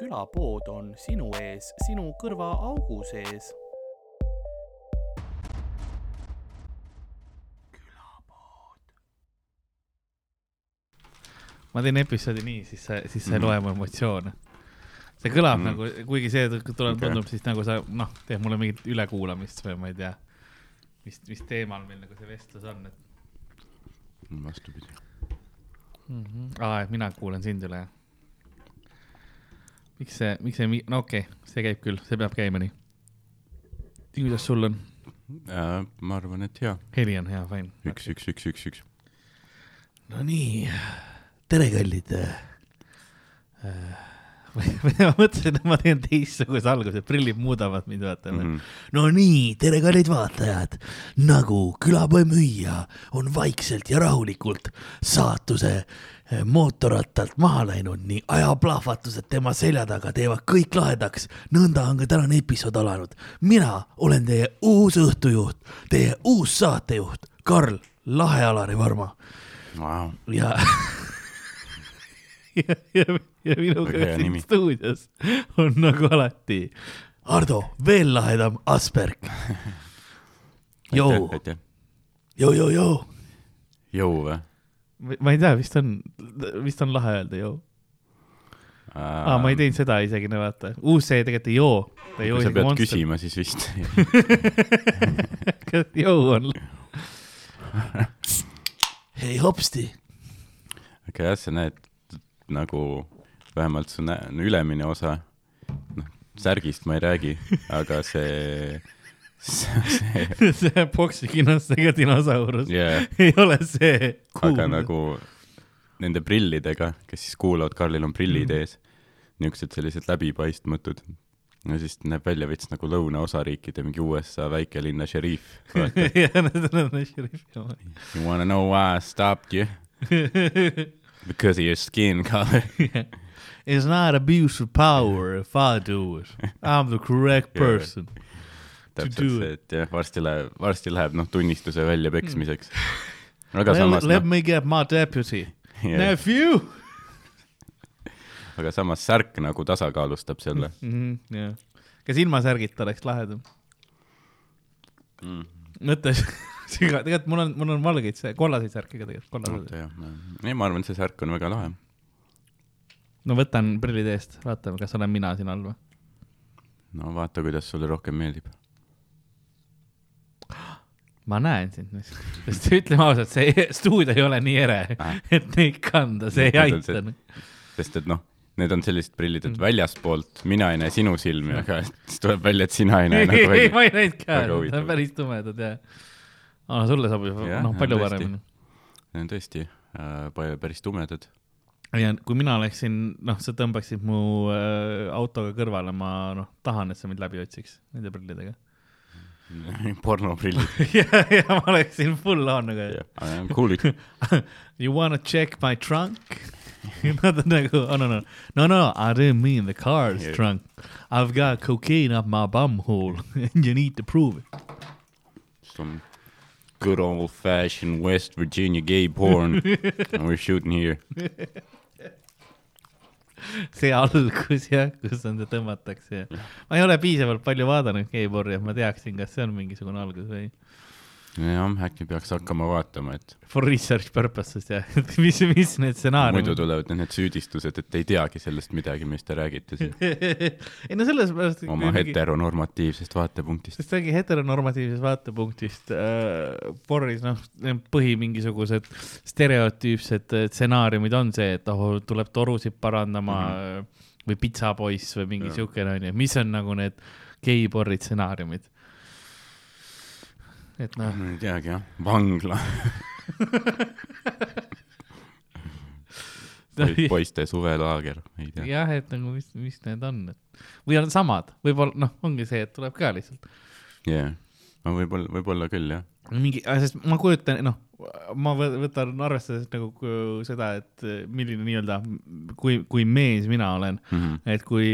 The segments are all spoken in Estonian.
külapood on sinu ees, sinu kõrvaaugu sees. ma teen episoodi nii, siis sa, siis sa ei loe mu emotsioone. see kõlab mm. Mhm. nagu, kuigi see tuleb okay., tundub siis nagu sa noh, teed mulle mingit ülekuulamist või ma ei tea, mis, mis teemal meil nagu see vestlus on, et vastupidi. mm. -hmm. aa, et mina kuulan sind üle. Miks see, miks see, no okei okay,, see käib küll, see peab käima nii. kuidas sul on? Äh, ma arvan, et hea, heli on hea, fine. üks, üks, üks, üks, üks. no nii, tere, kallid äh,. Ma mõtlesin, et ma teen teistsuguse alguse, prillid muudavad mind, vaata mm. -hmm. no nii, tere, kallid vaatajad. nagu külapoe müüja on vaikselt ja rahulikult saatuse eh, mootorrattalt maha läinud, nii ajaplahvatused tema selja taga teevad kõik lahedaks. nõnda on ka tänane episood alanud. mina olen teie uus õhtujuht, teie uus saatejuht, Karl Lahe-Alari Varma Vau, ja, ja, ja, ja minuga hea siin nimi. stuudios on nagu alati Ardo, veel lahedam Asperg. Jou, jou, jou. jõu või? ma ei tea, vist on, vist on lahe öelda jou. aa, ma ei teinud seda isegi, no vaata, uus see tegelikult ei joo. sa pead Monster. küsima, siis vist. kas jou on? hei hopsti. aga jah, sa näed nagu vähemalt nä- ülemine osa, noh, särgist ma ei räägi, aga see, see, see poksikinos see dinosaurus yeah, ei ole see aga nagu nende prillidega, kes siis kuulavad, Karlil on prillid Mhm. ees, niisugused sellised läbipaistmatud. no siis näeb välja veits nagu lõunaosariikide mingi USA väikelinna šeriif. jah, need on need šerifi omad. You wanna know why I stopped you? Because of your skin color. It's not abuse of power if I do it. I am the correct Yeah. person. täpselt do see, et jah, varsti läheb, varsti läheb noh, tunnistuse väljapeksmiseks. aga Well, samas let noh, me get my deputy. Nephew aga samas särk nagu tasakaalustab selle mm. -hmm, yeah. kas ilma särgita oleks lahedam? mm.. mõtle, tegelikult mul on, mul on valgeid, kollaseid särke ka tegelikult, kollased. ei ma arvan, see särk on väga lahe. No võtan prillid eest, vaatame, kas olen mina siin all või. no vaata, kuidas sulle rohkem meeldib. ma näen sind, sest ütleme ausalt, see stuudio ei ole nii ere, Ah. et neid kanda, see ei aita. sest et noh, need on sellised prillid, et Mm. väljaspoolt mina ei näe sinu silmi, aga siis tuleb välja, et sina ei näe ei, nagu ei, välja. ma ei näinud ka, need on päris tumedad ja. aa, sulle sobib, noh, palju paremini. Need on tõesti äh, päris tumedad. Ja kui mina oleksin, noh, sa tõmbaksid mu äh, autoga kõrvale, ma noh, tahan, et sa mind läbi otsiks nende prillidega. pornoprillid. ja, ja ma oleksin full on nagu I am cool it. You wanna check my trunk? Nad on nagu, oh no no, no no, I didn't mean the car's Yeah. trunk. I've got cocaine up my bum hole and you need to prove it. Some good old fashioned West Virginia gay porn and we're shooting here. See algus jah, kus see tõmmatakse. Ja ma ei ole piisavalt palju vaadanud G-porri, et ma teaksin, kas see on mingisugune algus või jah, äkki peaks hakkama vaatama, et for research purposes jah, mis, mis need muidu stsenaariumid. tulevad need süüdistused, et ei teagi sellest midagi, mis te räägite siin ei no selles pärast. oma. heteronormatiivsest vaatepunktist. sest ongi heteronormatiivsest vaatepunktist äh, porris noh, põhi mingisugused stereotüüpsed äh, stsenaariumid on see, et oh, tuleb torusid parandama mm -hmm. või pitsapoiss või mingi siukene onju, mis on nagu need geiporri stsenaariumid. Et noh, ma ei teagi jah, vangla, poiste suvelaager, ei tea. jah, et nagu mis, mis need on, et või on samad, võib-olla noh, ongi see, et tuleb ka lihtsalt. Jah, no võib-olla, võib-olla küll jah. mingi, sest ma kujutan, noh, ma võ- võtan arvestades nagu seda, et äh, milline nii-öelda, kui, kui mees mina olen, Mhm. et kui,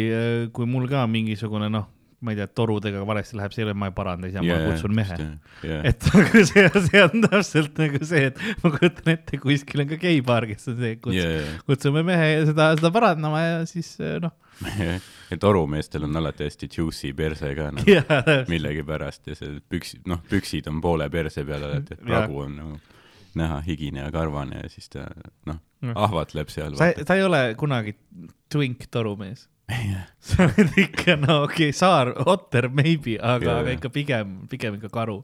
kui mul ka mingisugune noh, ma ei tea, torudega valesti läheb, see ei ole, ma ei paranda, siis ma kutsun mehe. yeah.. et nagu see, see on täpselt nagu see, et ma kujutan ette, kuskil on ka geipaar, kes on see, et kutsume Yeah. kutsume mehe seda, seda parandama ja siis noh, ja torumeestel on alati hästi juicy perse ka nagu jaa, millegipärast ja see püksid, noh, püksid on poole perse peal alati, et pragu on nagu näha higine ja karvane ja siis ta noh, ahvatleb seal. sa, sa ei ole kunagi twink torumees. Sa oled ikka, no okei okay,, saar, otter maybe, aga aga ikka pigem, pigem ikka karu,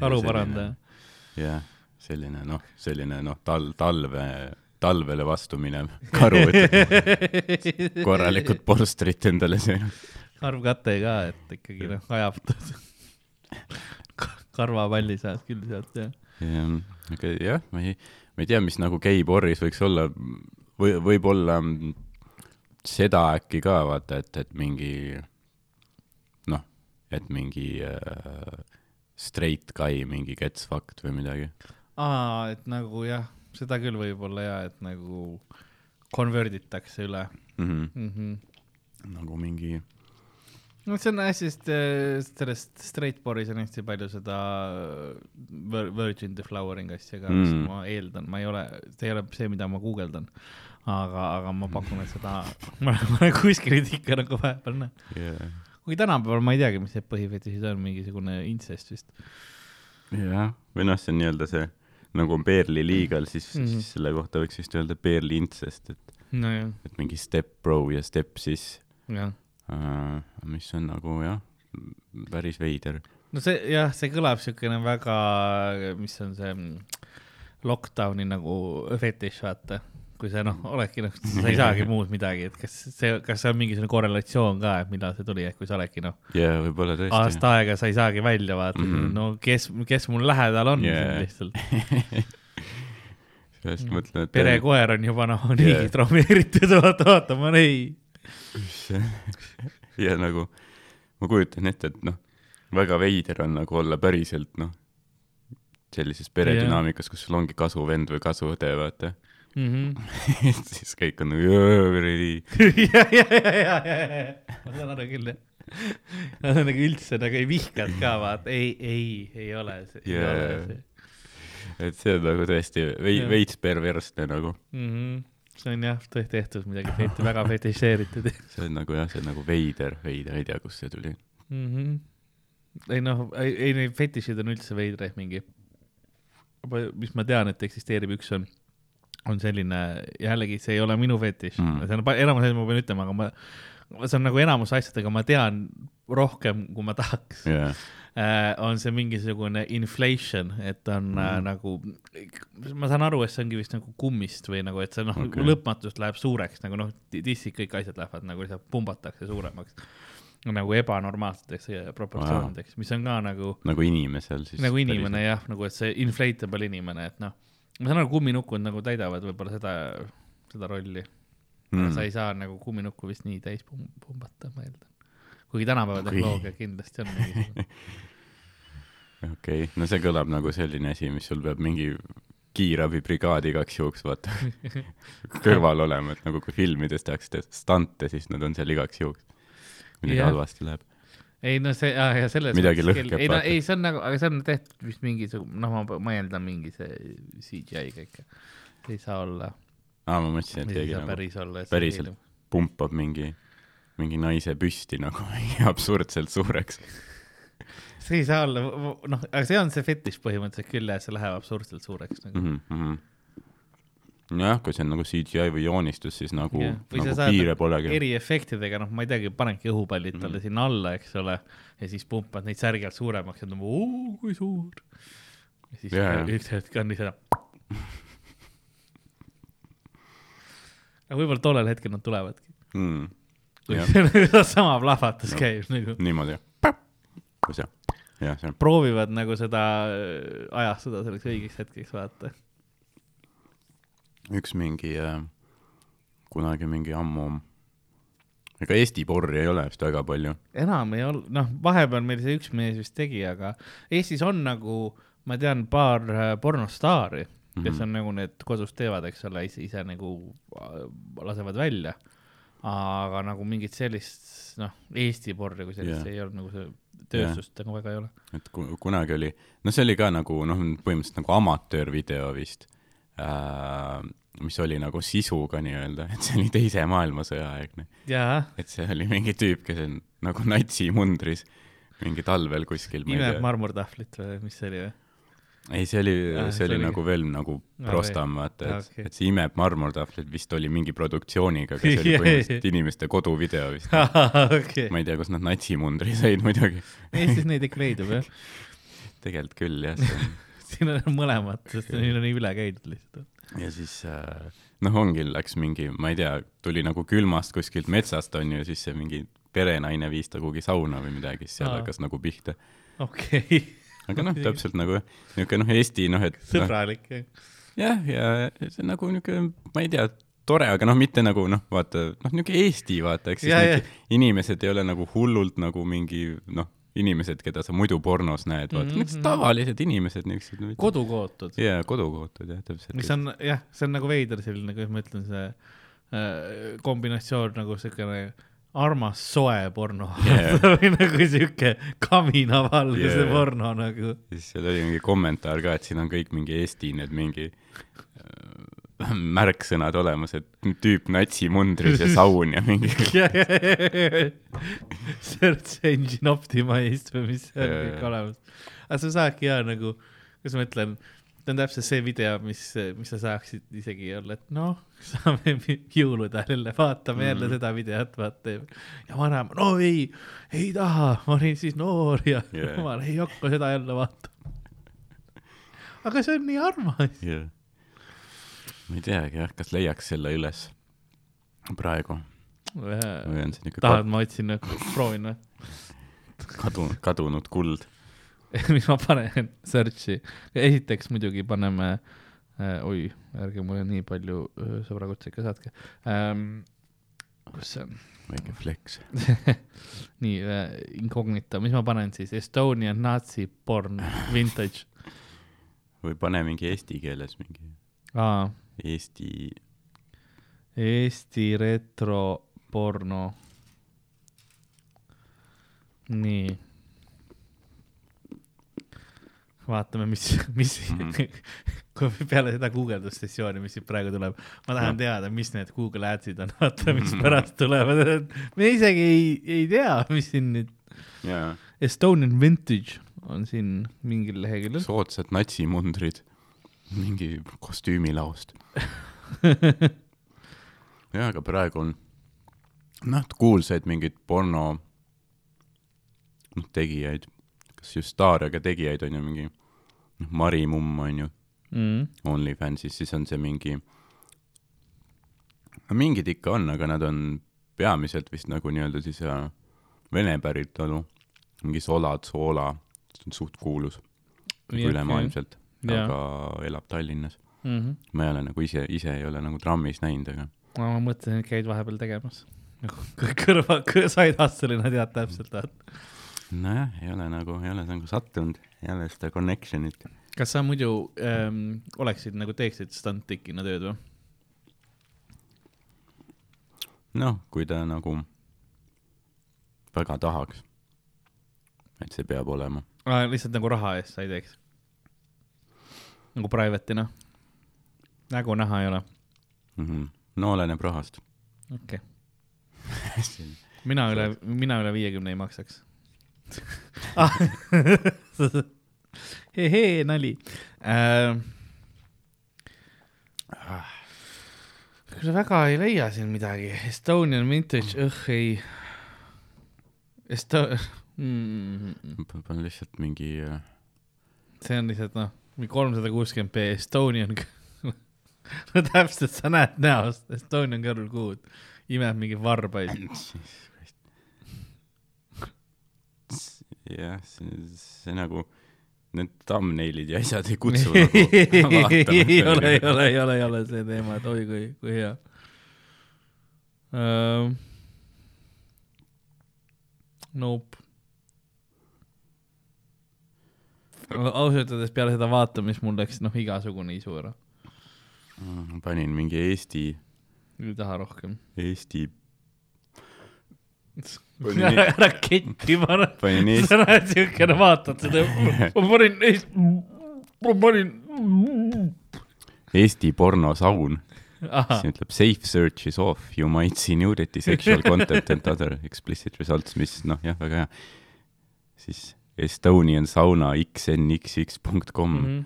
karuparandaja. jah, selline noh, selline noh, tal-, talve, talvele vastu minev karu, et korralikult polstrit endale söönud. karvkate ka, et ikkagi noh, ajab karvapalli seas küll sealt jah. jah, aga jah, ma ei, ma ei tea, mis nagu geiborris võiks olla või võib-olla mm, seda äkki ka vaata, et, et mingi noh, et mingi äh, straight guy mingi gets fucked või midagi. aa, et nagu jah, seda küll võib-olla ja, et nagu convert itakse üle Mm -hmm. mm. -hmm. nagu mingi no see on hästi, sest äh, sellest straight bore'is on hästi palju seda vir- virgin deflowering asja ka, mis Mm. ma eeldan, ma ei ole, see ei ole see, mida ma guugeldan. aga, aga ma pakun, et seda, ma olen kuskilt ikka nagu vahepeal näen. yeah. kuigi tänapäeval ma ei teagi, mis need põhifetišid on, mingisugune incest vist. jah, või noh, see on nii-öelda see nagu on Bearli legal, siis mm. -hmm. siis selle kohta võiks vist öelda Bearli incest, et, nojah, et mingi step bro ja step sis jah. äh,, mis on nagu jah, päris veider. no see jah, see kõlab siukene väga, mis on see mm, lockdown'i nagu fetiš, vaata. Kui sa noh, oledki noh, sa ei saagi muud midagi, et kas see, kas see on mingisugune korrelatsioon ka, et millal see tuli, et kui sa oledki noh, tõesti. aasta aega sa ei saagi välja vaata mm. -hmm. no kes, kes mul lähedal on Yeah. yeah. lihtsalt. sellest mõtlen, et perekoer on juba noh, Yeah. niigi traumeeritud, vaata, vaata, ma ei. ja nagu ma kujutan ette, et noh, väga veider on nagu olla päriselt noh, sellises peredünaamikas, kus sul ongi kasuvend või kasuõde, vaata. Et siis kõik on nagu kuradi, ja, ja, ja, ja, ja, ja, ma saan aru küll, jah. Nad on nagu üldse nagu ei vihkanud ka, vaata, ei, ei, ei ole see, ei Jaa. ole see et see on nagu tõesti vei- veits perversne nagu. mm. -hmm. see on jah, tehtud midagi feti-, väga fetišeeritud see on nagu jah, see on nagu veider, veider, ei tea, kust see tuli. mm. -hmm. ei noh, ei, ei neid fetišid on üldse veidraid mingi. mis ma tean, et eksisteerib, üks on, on selline, jällegi see ei ole minu fetiš Mm. mm., see on enamus asju ma pean ütlema, aga ma, see on nagu enamus asjadega ma tean rohkem, kui ma tahaks jaa, äh, on see mingisugune inflation, et on mm. äh, Mhm. nagu, ma saan aru, et see ongi vist nagu kummist või nagu, et see noh okay., lõpmatust läheb suureks nagu noh, dissid kõik asjad lähevad nagu lihtsalt pumbatakse suuremaks. nagu ebanormaalseteks proportsioonideks, mis on ka nagu, nagu inimesel siis. nagu inimene jah, nagu et see inflatable inimene, et noh, ma saan aru, kumminukud nagu täidavad võib-olla seda, seda rolli mm., aga sa ei saa nagu kumminukku vist nii täis pum- pumbata, ma eeldan. kuigi tänapäeva tehnoloogia kindlasti on mingisugune okei okay., no see kõlab nagu selline asi, mis sul peab mingi kiirabibrigaad igaks juhuks vaata kõrval olema, et nagu kui filmides tehakse stante, siis nad on seal igaks juhuks. midagi halvasti läheb. Ei no see, ja selles Midagi lõhkeb, ei no ei, see on nagu, aga see on tehtud vist mingisugune, noh, ma, ma eeldan mingi see CGI-ga ikka. ei saa olla, aa, ma mõtlesin, et keegi nagu päris olla. päriselt. pumpab mingi, mingi naise püsti nagu absurdselt suureks. see ei saa olla, noh, aga see on see fetiš põhimõtteliselt küll jah, see läheb absurdselt suureks nagu. mm. -hmm. jah, kui see on nagu CGI või joonistus, siis nagu yeah., nagu piire polegi. eriefektidega, noh, ma ei teagi, panedki õhupallid talle sinna alla, eks ole, ja siis pumpad neid särgi alt suuremaks ja nagu oo, kui suur. ja siis jaa. üks hetk on lihtsalt. aga võib-olla tollel hetkel nad tulevadki, Mm. kui see sama plahvatus Jah. käib nagu. niimoodi. jah, on. proovivad nagu seda äh, ajastada selleks õigeks hetkeks, vaata. Üks mingi äh,, kunagi mingi ammu, ega Eesti porri ei ole vist väga palju. enam ei olnud, noh, vahepeal meil see üks mees vist tegi, aga Eestis on nagu, ma tean paar äh, pornostaari, kes Mhm. on nagu need kodus teevad, eks ole, ise, ise nagu äh, lasevad välja. aga nagu mingit sellist noh, Eesti porri kui sellist yeah. ei olnud nagu see tööstust nagu väga ei ole. et ku- kunagi oli, no see oli ka nagu noh, põhimõtteliselt nagu amatöörvideo vist mis oli nagu sisuga nii-öelda, et see oli Teise maailmasõja aegne. et see oli mingi tüüp, kes on nagu natsimundris mingi talvel kuskil, imeb marmortahvlit või mis see oli või? ei, see oli see oli nagu veel nagu prostam, vaata, Aa, et okei., et see imeb marmortahvlit vist oli mingi produktsiooniga, aga see oli põhimõtteliselt inimeste koduvideo vist. okei, ma ei tea, kus nad natsimundri said muidugi. Eestis neid ikka leidub jah, tegelikult küll jah, see on siin on mõlemad, sest neil on nii üle käidud lihtsalt. ja siis äh, noh, ongi, läks mingi, ma ei tea, tuli nagu külmast kuskilt metsast onju, ja siis see mingi perenaine viis ta kuhugi sauna või midagi, siis seal hakkas nagu pihta. okei, aga noh, täpselt nagu niuke noh, Eesti noh, et noh, sõbralik jah. jah, ja see on nagu niuke, ma ei tea, tore, aga noh, mitte nagu noh, vaata noh, niuke Eesti vaata, ehk siis Ja, need inimesed ei ole nagu hullult nagu mingi noh, inimesed, keda sa muidu pornos näed, vaata mm. -hmm. tavalised inimesed niisugused. kodukootud, jaa, kodukootud jah, täpselt. mis on jah, see on nagu veider selline, kuidas ma ütlen, see äh, kombinatsioon nagu siukene armas soe porno Yeah. või nagu siuke kaminavalguse Yeah. yeah. porno nagu. siis seal oli mingi kommentaar ka, et siin on kõik mingi Eesti need mingi äh, märksõnad olemas, et tüüp natsimundris ja saun ja mingi Search engine optimized või mis see on Jaa, kõik olemas. aga sa saadki ja nagu, kuidas ma ütlen, ta on täpselt see video, mis, mis sa saaksid isegi olla, et noh, saame jõulude ajal jälle, vaatame mm. jälle seda videot, vaata. ja vanem, no ei, ei taha, ma olin siis noor ja yeah. ma ei hakka seda jälle vaatama. aga see on nii armas. jah. Ma ei teagi jah, kas leiaks selle üles praegu või on see niuke tahad, ma otsin, proovin või? kadunud, kadunud kuld. mis ma panen search'i, esiteks muidugi paneme äh,, oi, ärge mulle nii palju öö, sõbrakutseid ka saatke ähm,. kus see on? väike flex. nii äh,, incognito, mis ma panen siis, Estonian nazi porn vintage või pane mingi eesti keeles mingi ah,, Eesti, Eesti retro porno. nii. vaatame, mis, mis Mhm. kui peale seda guugeldusessiooni, mis siit praegu tuleb, ma tahan teada, mis need Google Adsid on, vaata, mis pärast tulevad. me isegi ei, ei tea, mis siin nüüd, jaa, Estonian Vintage on siin mingil leheküljel. soodsad natsimundrid mingi kostüümilaost. jaa, aga praegu on noh, kuulsaid mingeid porno noh, tegijaid, kas just staariaga tegijaid on ju mingi noh, Mari Mumm on ju Mm. OnlyFansis, siis on see mingi, no mingid ikka on, aga nad on peamiselt vist nagu nii-öelda siis äh, vene päritolu, mingi Solad Soola, see on suht kuulus nagu ülemaailmselt, Jaa. Aga elab Tallinnas. Mm -hmm. ma ei ole nagu ise, ise ei ole nagu trammis näinud, aga ma mõtlesin, et käid vahepeal tegemas. kõrva, said Hasselina tead täpselt, vaata. nojah, ei ole nagu, ei ole nagu sattunud, ei ole seda connection'it. kas sa muidu ähm, oleksid nagu teeksid stunt-tikina tööd või? noh, kui ta nagu väga tahaks, et see peab olema. lihtsalt nagu raha eest sa ei teeks? Nagu private'ina? nägu näha ei ole? Mm -hmm. no oleneb rahast. okei okay.. mina üle, mina üle viiekümne ei maksaks ah.. hehee, nali äh,. sa väga ei leia siin midagi, Estonian vintage, õh ei. Esto- mm,, panen lihtsalt mingi äh, see on lihtsalt noh, kolmsada kuuskümmend B Estonian. no täpselt, sa näed näost Estonian Girl Good, imeb mingeid varbaid. jah, see, see nagu, need thumbnail'id ja asjad ei kutsu nagu ei ole, ei ole, ei ole, ei ole see teema, et oi kui, kui hea uh,. Nope. Ausalt öeldes peale seda vaatamist mul läks noh, igasugune isu ära, panin mingi Eesti, ei taha rohkem. Eesti Pani nii- ära ära kettima, panin Eesti, sa näed siukene, vaatad seda, ma panin, ma panin. Eesti pornosaun. ahah, siin ütleb safe search is off, you might see nudity, sexual content and other explicit results, mis noh, jah, väga hea. siis Estonian sauna xnxx.com mm, -hmm.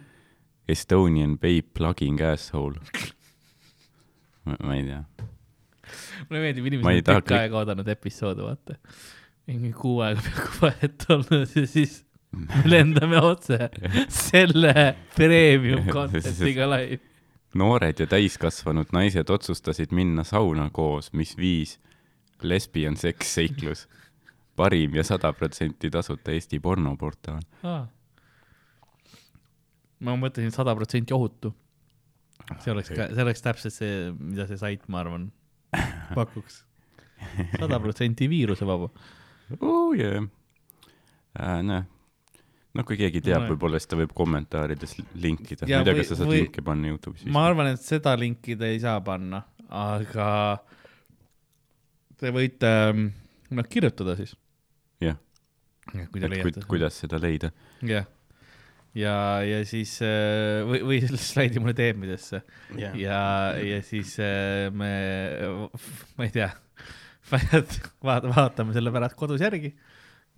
Estonian babe plugging asshole. ma ei tea, mulle meeldib, inimesed on taha tükk aega oodanud episoodi, vaata. mingi kuu aega peaaegu vahet olnud ja siis me lendame otse selle premium content'iga laivi. noored ja täiskasvanud naised otsustasid minna sauna koos, mis viis lesbian seks seiklus. Parim ja sada protsenti tasuta Eesti pornoportaal. ma mõtlesin sada protsenti ohutu. see oleks ka, see oleks täpselt see, mida see sait, ma arvan, pakuks. sada protsenti viirusevaba. oh yeah äh,. noh, noh, kui keegi teab No,, võib-olla siis ta võib kommentaarides linkida. ma ei tea, kas sa saad või- linki panna Youtube'is ma arvan, et seda linkida ei saa panna, aga te võite, noh, kirjutada siis. Kui te et leiate kuid,. kuidas seda leida. jah, ja, ja siis äh, või, või slaidi mulle DM-idesse Jah. ja, ja siis äh, me, ma ei tea, vaata, vaatame selle pärast kodus järgi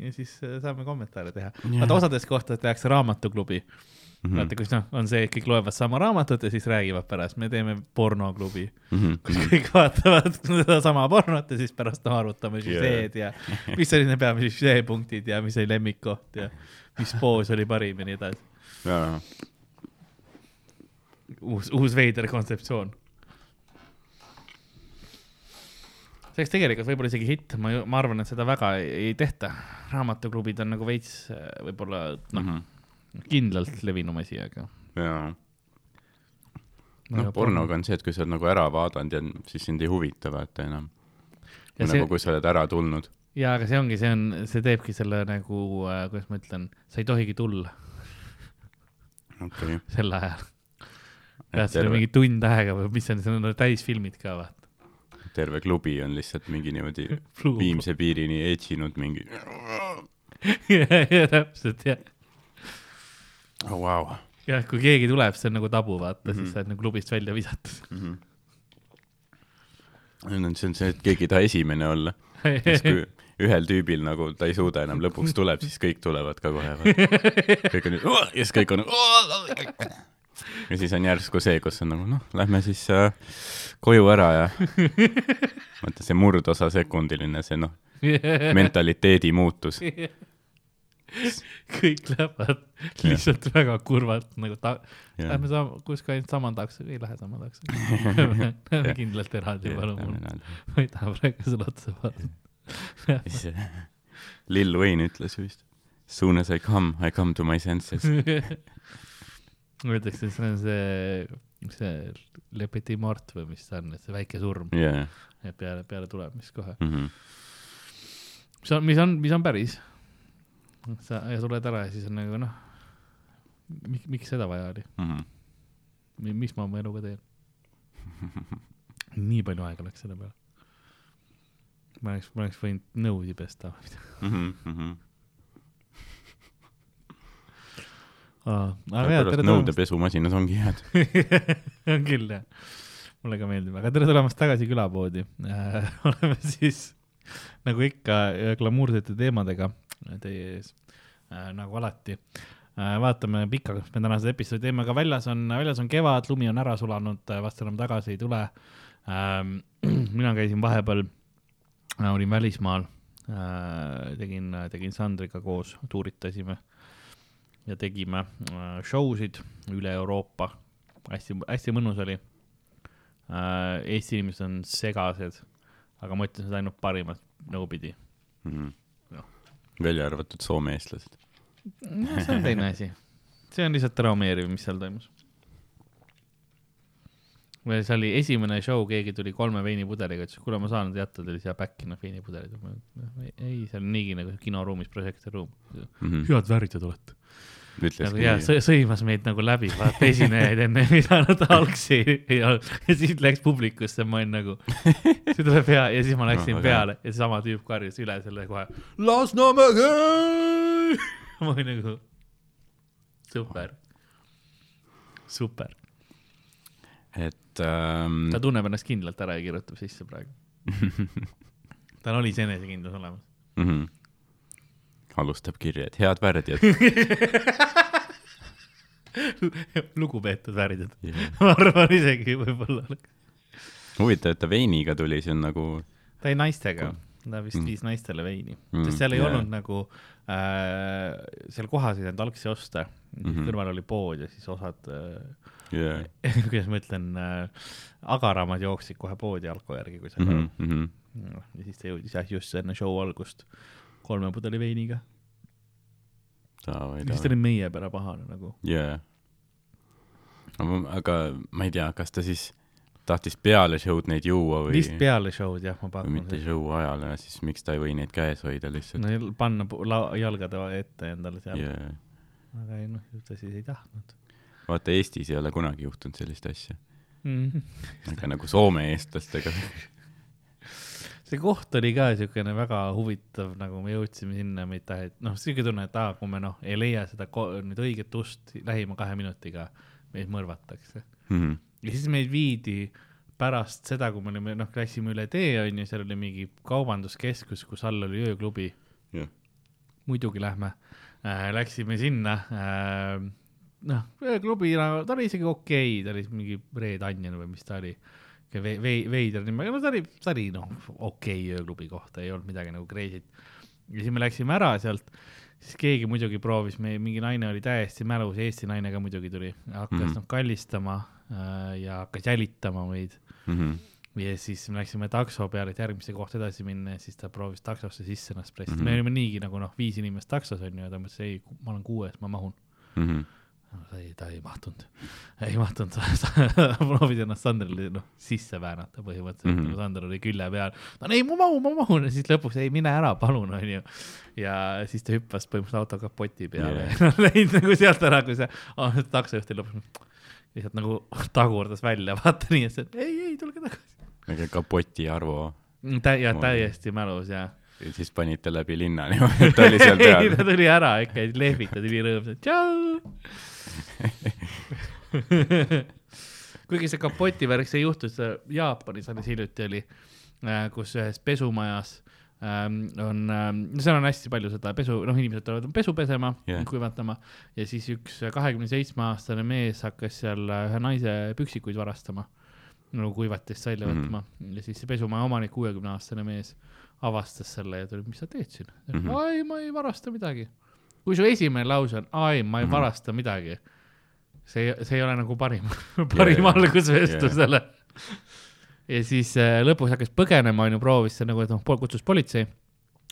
ja siis äh, saame kommentaare teha. vaata, osades kohtades tehakse raamatuklubi mm. Mhm. -hmm. vaata, kus noh, on see, et kõik loevad sama raamatut ja siis räägivad pärast, me teeme pornoklubi, Mhm, kus kõik vaatavad sedasama pornot ja siis pärast noh, arutame süžeed ja mis olid need peamised süžeepunktid ja mis oli lemmikkoht ja mis poos oli parim ja nii edasi. uus, uus veider kontseptsioon. see oleks tegelikult võib-olla isegi hitt, ma, ma arvan, et seda väga ei, ei tehta. raamatuklubid on nagu veits äh, võib-olla noh mm, -hmm. Kindlalt levinum asi, aga. jaa. noh, pornoga on see, et kui sa oled nagu ära vaadanud ja siis sind ei huvita vaata enam. Ja nagu see- kui sa oled ära tulnud. jaa, aga see ongi, see on, see teebki selle nagu äh,, kuidas ma ütlen, sa ei tohigi tulla okay. sel ajal. pead seal mingi tund aega või mis see on, see on täisfilmid ka vaata. terve klubi on lihtsalt mingi niimoodi viimse piirini edžinud mingi. ja täpselt jah. oh,. Wow. jah, kui keegi tuleb, see on nagu tabu, vaata mm, -hmm. Mhm. siis sa oled nagu klubist välja visatud. nüüd on, see on see, et keegi ei taha esimene olla. siis kui ühel tüübil nagu ta ei suuda enam, lõpuks tuleb, siis kõik tulevad ka kohe. kõik on ja siis kõik on. ja siis on järsku see, kus on nagu noh, lähme siis äh, koju ära ja vaata see murdosa sekundiline, see noh, mentaliteedi muutus. kõik lähevad lihtsalt väga kurvalt nagu ta-, lähme sama, kuskil ainult sama takso, ei lähe sama takso. Lähme kindlalt eraldi, palun mul, ma ei taha praegu sulle otsa vaadata. Lil Wayne ütles vist. Soon as I come, I come to my senses. Öeldakse, see on see, see Le Petit Mort või mis see on, et see väike surm ja peale, peale tulemist kohe. Mhm. mis on, mis on, mis on päris. Sa ja tuled ära ja siis on nagu noh, miks seda vaja oli, Mhm. mis ma oma eluga teen. nii palju aega läks selle peale. ma oleks, ma oleks võinud nõusid pesta või midagi. Mhm, aga jaa, tere tulemast. nõudepesumasinas ongi head. on küll jah, mulle ka meeldib, aga tere tulemast tagasi külapoodi äh,. oleme siis nagu ikka glamuursete teemadega teie ees äh, nagu alati äh,. vaatame pikka, kas me tänased episoodi teeme, aga väljas on, väljas on kevad, lumi on ära sulanud, vast enam tagasi ei tule ähm. mina käisin vahepeal äh,, olin välismaal äh,, tegin, tegin Sandriga koos, tuuritasime ja tegime äh, show sid üle Euroopa. hästi, hästi mõnus oli äh,. Eesti inimesed on segased, aga ma ütlen seda ainult parimat nõupidi. Jah. Välja arvatud Soome eestlased. no see on teine asi. see on lihtsalt traumeeriv, mis seal toimus. või see oli esimene show, keegi tuli kolme veinipudeliga, ütles, kuule, ma saan nüüd jätta teile siia back'i noh veinipudelid. ei, seal on niigi nagu kinoruumis prožektoriruum. Mhm. head värvid olete. Nagu ja sõimas meid nagu läbi, vaata esinejaid enne, mida nad algsi ei olnud ja siis läks publikusse, ma olin nagu, see tuleb hea ja siis ma läksin No, peale ja sama tüüp karjus üle selle kohe. Lasnamägi. ma olin nagu super, super, et ähm, ta tunneb ennast kindlalt ära ja kirjutab sisse praegu. tal oli see enesekindlus olemas. mm -hmm. Alustab kirja, et head värdjad lugupeetud värdjad, yeah.. ma arvan isegi võib-olla. huvitav, et ta veiniga tuli, see on nagu ta jäi naistega, ta vist Mm. viis naistele veini Mm, sest seal ei yeah. olnud nagu äh,, seal kohas ei saanud algsi osta mm. -hmm. kõrval oli pood ja siis osad äh,, yeah. kuidas ma ütlen äh,, agaramad jooksid kohe poodi alko järgi, kui sa mm mm. -hmm. -hmm. ja siis ta jõudis jah, just enne show algust kolme pudeli veiniga. davai, siis ta oli meie peale pahane nagu. jaa. aga ma ei tea, kas ta siis tahtis peale show'd neid juua või, vist peale show'd jah, ma pakun mitte. show ajal ja siis miks ta ei või neid käes hoida lihtsalt no panna jalgade ette endale seal yeah., yeah.. aga ei noh, ju ta siis ei tahtnud vaata, Eestis ei ole kunagi juhtunud sellist asja, mm. -hmm. aga nagu Soome eestlastega. see koht oli ka siukene väga huvitav, nagu me jõudsime sinna, taha, et noh, siuke tunne, et aa, kui me noh, ei leia seda nüüd õiget ust lähima kahe minutiga, meid mõrvatakse. Mhm. ja siis meid viidi pärast seda, kui me olime, noh, läksime üle tee, onju, seal oli mingi kaubanduskeskus, kus all oli ööklubi. jah, muidugi lähme äh,, läksime sinna äh,. noh, ööklubi, ta oli isegi okei okay,, ta oli mingi Red Onion või mis ta oli. Ve-, vei-, veider nimega, no ta oli, ta oli noh, okei okay, ööklubi kohta, ei olnud midagi nagu crazy't. ja siis me läksime ära sealt, siis keegi muidugi proovis, me, mingi naine oli täiesti mälus, Eesti naine ka muidugi tuli, hakkas mm Mhm. -hmm. noh kallistama äh, ja hakkas jälitama meid Mhm. ja siis me läksime takso peale, et järgmisse kohta edasi minna ja siis ta proovis taksosse sisse ennast pressida mm, Mhm. -hmm. me olime niigi nagu noh, viis inimest taksos onju ja ta mõtles, ei, ma olen kuues, ma mahun. Mhm. Ta ei, ta ei mahtunud, ei mahtunud, proovis ennast Sandrile noh sisse väänata põhimõtteliselt mm. -hmm. Sander oli külje peal, no ei, ma mahun, ma mahun ja siis lõpuks ei mine ära, palun onju. ja siis ta hüppas põhimõtteliselt auto kapoti peale Yeah. yeah., läinud nagu sealt ära, kui see oh, taksojuht oli lõpuks lihtsalt nagu tagurdas välja, vaata nii, et ei, ei tulge tagasi. aga kapoti Arvo ja täiesti mälus ja. Siis panite läbi linna niimoodi, et ta oli seal ei, ta peal. tuli ära ikka, lehvitas ülirõõmsalt, tšau. kuigi see kapoti värk, see juhtus äh, Jaapanis alles hiljuti oli, kus ühes pesumajas ähm, on, seal on hästi palju seda pesu, noh, inimesed tulevad pesu pesema yeah., kuivatama ja siis üks kahekümne seitsme aastane mees hakkas seal äh, ühe naise püksikuid varastama, nagu kuivatist välja Mhm. võtma mm -hmm. ja siis see pesumaja omanik, kuuekümne aastane mees avastas selle ja tuli, mis sa teed siin mm? -hmm. ai, ma ei varasta midagi. kui su esimene lause on, ai, ma ei mm. -hmm. varasta midagi, see, see ei ole nagu parim, parim Jaa, jaa. algus vestlusele. ja siis äh, lõpuks hakkas põgenema, onju, proovis see nagu, et noh, kutsus politsei,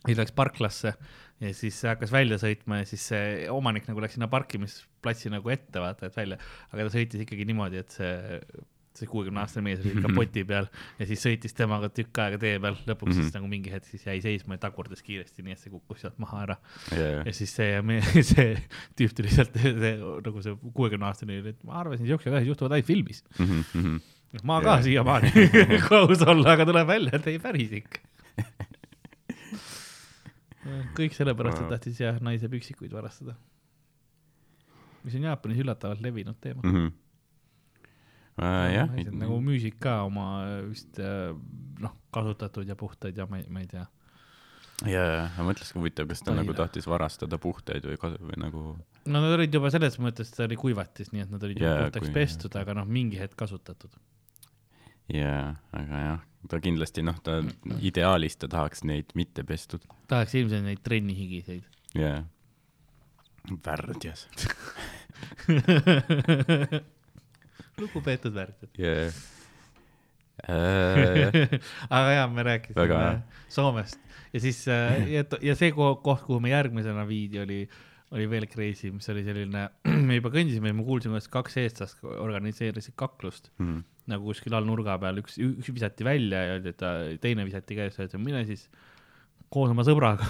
siis läks parklasse ja siis hakkas välja sõitma ja siis see omanik nagu läks sinna parkimisplatsi nagu ette, vaata, et välja, aga ta sõitis ikkagi niimoodi, et see see kuuekümne aastane mees oli kapoti peal ja siis sõitis temaga tükk aega tee peal, lõpuks mm -hmm. siis nagu mingi hetk siis jäi seisma ja tagurdas kiiresti, nii et see kukkus sealt maha ära. ja siis see, see tüüp tuli sealt, nagu see kuuekümne aastane oli, et ma arvasin, siuksed asjad juhtuvad ainult filmis. Mhm, ma ka Jaa. siiamaani, kui aus olla, aga tuleb välja, et ei päris ikka. kõik sellepärast, et tahtis jah naise püksikuid varastada. mis on Jaapanis üllatavalt levinud teema. Mhm. jah, nagu müüsid ka oma äh, vist äh, noh, kasutatud ja puhtaid ja ma ei, ma ei tea. ja, ja ma mõtlesin, huvitav, kas ta Taina. nagu tahtis varastada puhtaid või, või nagu no nad olid juba selles mõttes, see oli kuivatis, nii et nad olid juba Jaa, puhtaks kui- pestud, aga noh, mingi hetk kasutatud. jaa, aga jah, ta kindlasti noh, ta ideaalis ta tahaks neid mitte pestud. tahaks ilmselt neid trennihigiseid. jaa. värdjas. lugupeetud jaa. Äh, aga jaa, me rääkisime. Soomest ja siis äh, ja, ja see ko- koht, kuhu me järgmisena viidi, oli, oli veel crazy, mis oli selline, me juba kõndisime ja ma kuulsin, kuidas kaks eestlast organiseerisid kaklust mhm, nagu kuskil all nurga peal, üks, üks visati välja ja öeldi, et teine visati käest, öeldi, mine siis koos oma sõbraga.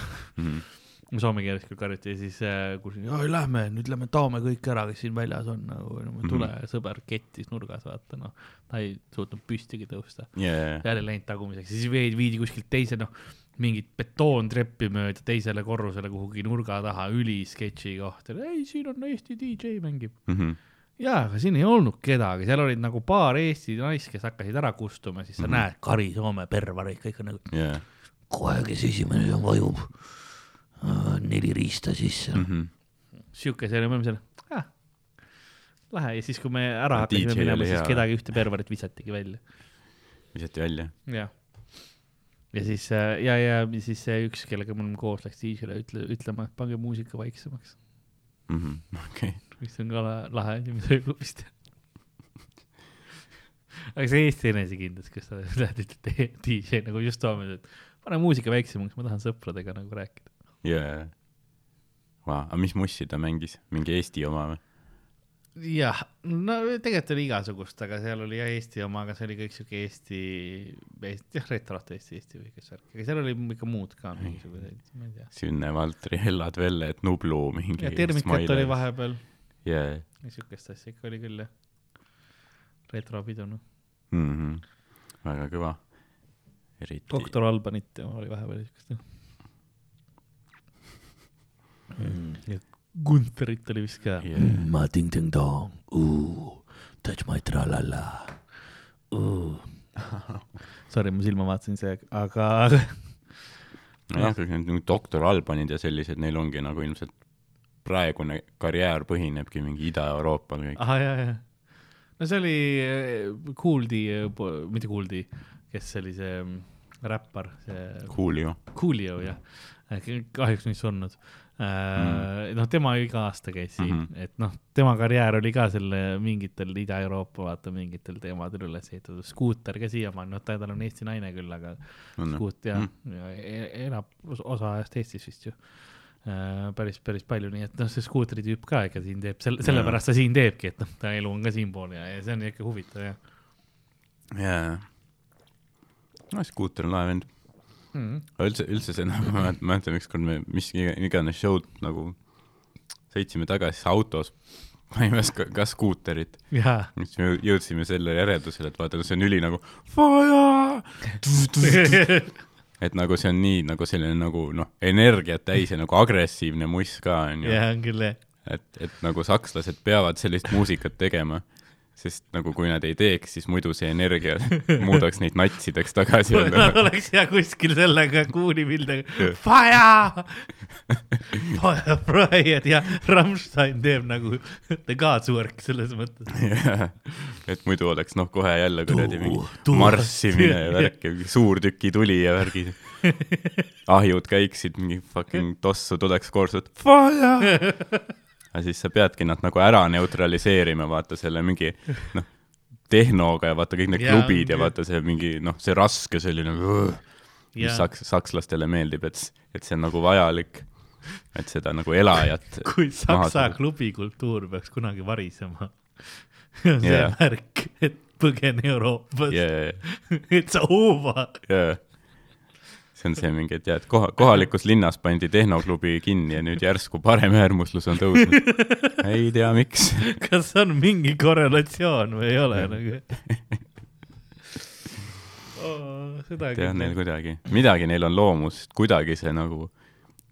Mhm. soome keeles küll karjuti ja siis äh, kuulsin, lähme nüüd lähme taome kõik ära, kes siin väljas on nagu, tule mm -hmm. sõber kettis nurgas, vaata noh, ta ei suutnud püstigi tõusta, jaa, jälle läinud tagumiseks, siis viidi, viidi kuskilt teise noh, mingit betoontreppi mööda teisele korrusele kuhugi nurga taha, ülisketši koht, ei siin on Eesti DJ mängib. Mhm. jaa, aga siin ei olnud kedagi, seal olid nagu paar Eesti naist, kes hakkasid ära kustuma, siis sa mm. -hmm. näed Kari Soome pervareid, kõik on nagu jaa, kohe, kes esimene vajub neli riista sisse. Mhm. siuke, see oli mõelda seal ah,, lahe ja siis, kui me ära No hakkasime minema, siis hea. kedagi ühte perverit visatigi välja. visati välja. jah. ja siis äh, ja, ja siis see üks, kellega me olime koos, läks DJ-le ütle, ütlema, et pange muusika vaiksemaks, Mhm. okei, mis on ka la- lahe asi, mida ööklubis teha. aga see Eesti enesekindlus, kus sa lähed, ütled DJ nagu just toome, et pane muusika väiksemaks, ma tahan sõpradega nagu rääkida. jaa. Aga mis mussi ta mängis, mingi Eesti oma või? jah, no tegelikult oli igasugust, aga seal oli jah Eesti oma, aga see oli kõik siuke Eesti, Eesti, jah, retrot Eesti, Eesti või kes värk, aga seal oli ikka muud ka mingisuguseid, ma ei tea. Sünne Valtri, Hellad Velle, et Nublu mingi. ja Termikat oli. vahepeal, jaa, siukest asja ikka oli küll jah. retropidu noh, väga kõva. eriti. doktor Albanit oli vahepeal siukest noh. Ja Gunterit oli vist ka. ma ting-ting-tong, touch my tralala. Sorry, ma silma vaatasin see, aga nojah, kõik need doktor Albanid ja sellised, neil ongi nagu ilmselt praegune karjäär põhinebki mingi Ida-Euroopal kõik. ahah, ja, ja. no see oli Kuuldi, mitte Kuuldi, kes oli see mm, räppar, see Coolio. Coolio jah, kahjuks nüüd surnud mm.. noh, tema iga aasta käis siin mm. -hmm. et noh, tema karjäär oli ka selle mingitel Ida-Euroopa, vaata mingitel teemadel üles ehitatud, skuuter ka siiamaani, noh, ta tal on Eesti naine küll, aga On, skuut ja, Mm. ja e- elab os- osa ajast Eestis vist ju. päris, päris palju, nii et noh, see skuutri tüüp ka ikka siin teeb, selle, sellepärast ta siin teebki, et noh, ta elu on ka siinpool ja, ja see on ikka huvitav jah jaa. no skuuter on lahe vend. mm. -hmm. üldse, üldse see nagu, ma mäletan ükskord me mis iga- iganes show'd nagu sõitsime tagasi autos, panime kas, ka skuuterit, jaa, siis me jõudsime selle järeldusele, et vaata, see on üli nagu vaja, et nagu see on nii nagu selline nagu noh, energiat täis ja nagu agressiivne muss ka onju, jaa, on küll jah. et, et nagu sakslased peavad sellist muusikat tegema, sest nagu kui nad ei teeks, siis muidu see energia muudaks neid natsideks tagasi oleks ja kuskil sellega kuulipildega. Fire, Fire Riot ja Rammstein teeb nagu the God's work selles mõttes. Jah. et muidu oleks noh, kohe jälle kuradi mingi marssimine ja värk ja mingi suurtükituli ja värgid. ahjud käiksid, mingi fucking tossu tuleks koorsud. aga siis sa peadki nad nagu ära neutraliseerima, vaata selle mingi noh, tehnoga ja vaata kõik need Jaa, klubid ja vaata see mingi noh, see raske selline, mis ja saks-, sakslastele meeldib, et, et see on nagu vajalik, et seda nagu elajat kui saksa klubikultuur peaks kunagi varisema, on see Jah. märk, et põgene Euroopas yeah. it's over. jaa. See on see mingi, et jah, et koha, kohalikus linnas pandi tehnoklubi kinni ja nüüd järsku paremäärmuslus on tõusnud. ei tea, miks. kas on mingi korrelatsioon või ei ole nagu? seda tead neil kuidagi, midagi neil on loomust, kuidagi see nagu,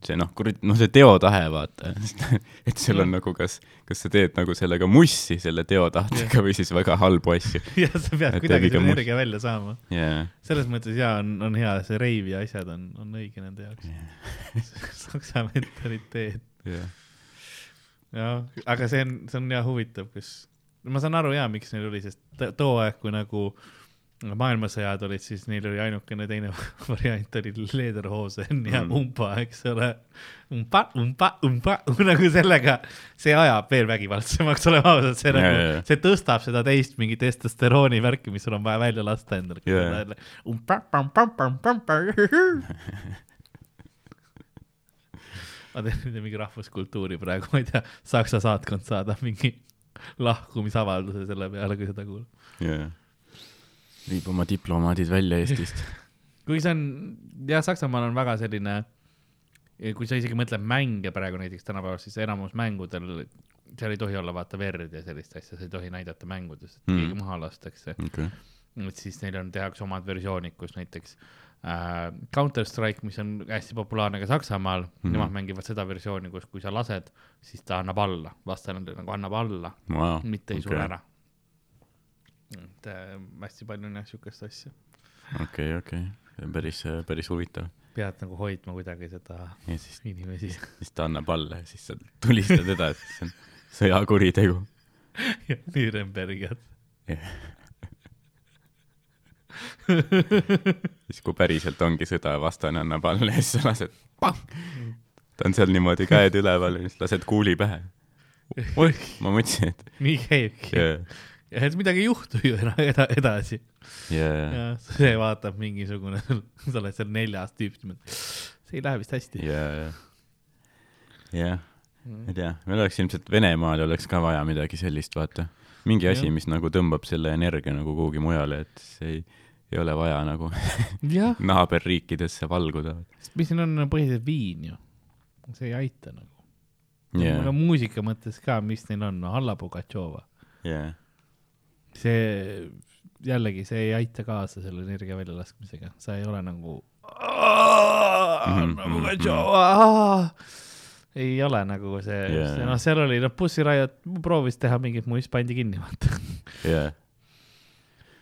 see noh, kurat, noh, see teotahe, vaata. et sul on nagu kas, kas sa teed nagu sellega mussi, selle teotahtega või siis väga halbu asju. jah, sa pead Et kuidagi selle energia välja saama. jaa, selles mõttes jaa, on, on hea, see reiv ja asjad on, on õige nende jaoks. saksa mentaliteet, jah, jah, aga see on, see on jah huvitav, kus, ma saan aru jaa, miks neil oli, sest too aeg, kui nagu maailmasõjad olid, siis neil oli ainukene teine variant oli leederhoosen ja Mm. umpa, eks ole. umpa, umpa, umpa, nagu sellega, see ajab veel vägivaldsemaks, oleme ausad, see Jaa, nagu jaa. see tõstab seda teist mingi testosterooni värki, mis sul on vaja välja lasta endale Jaa. umpa, pam, pam, pam, pam, pam. ma teen nüüd mingi rahvuskultuuri praegu, ma ei tea, Saksa saatkond saadab mingi lahkumisavalduse selle peale, kui seda kuulab. jaa. Viib oma diplomaadid välja Eestist. kuigi see on, jah, Saksamaal on väga selline kui sa isegi mõtled mänge praegu näiteks tänapäeval, siis enamus mängudel, seal ei tohi olla vaata verd ja sellist asja, sa ei tohi näidata mängudes, et Mhm. keegi maha lastakse. okei, et siis neil on, tehakse omad versioonid, kus näiteks äh, Counter Strike, mis on hästi populaarne ka Saksamaal mm. -hmm. nemad mängivad seda versiooni, kus, kui sa lased, siis ta annab alla, vastane nagu annab alla, vau, mitte ei sure ära. Et äh, hästi palju on jah siukest asja, okei, okei, päris, päris huvitav. pead nagu hoidma kuidagi seda ja siis, inimesi. siis ta annab alla ja siis sa tulistad edasi, see on sõjakuritegu. Nürnbergi, siis kui päriselt ongi sõda ja vastane annab alla ja siis sa lased, ta on seal niimoodi käed üleval ja siis lased kuuli pähe. oih, ma mõtlesin, et nii käibki yeah,. Ja et midagi ei juhtu ju eda- eda- edasi yeah, ja see vaatab mingisugune, sa oled seal neljas tüüp, see ei lähe vist hästi. yeah.. jah, ma ei tea, meil oleks ilmselt Venemaal oleks ka vaja midagi sellist, vaata. mingi asi, Jah. mis nagu tõmbab selle energia nagu kuhugi mujale, et see ei, ei ole vaja nagu naaberriikidesse valguda. mis siin on põhiliselt viin ju, see ei aita nagu. no, muusika mõttes ka, mis neil on, Alla Pugatšova, jah, see jällegi, see ei aita kaasa selle energia väljalaskmisega, sa ei ole nagu Pugatšova, ei ole nagu see Jaa, yeah., jaa. noh, seal oli, noh, Riot proovis teha mingit muist, pandi kinni, vaata. jah,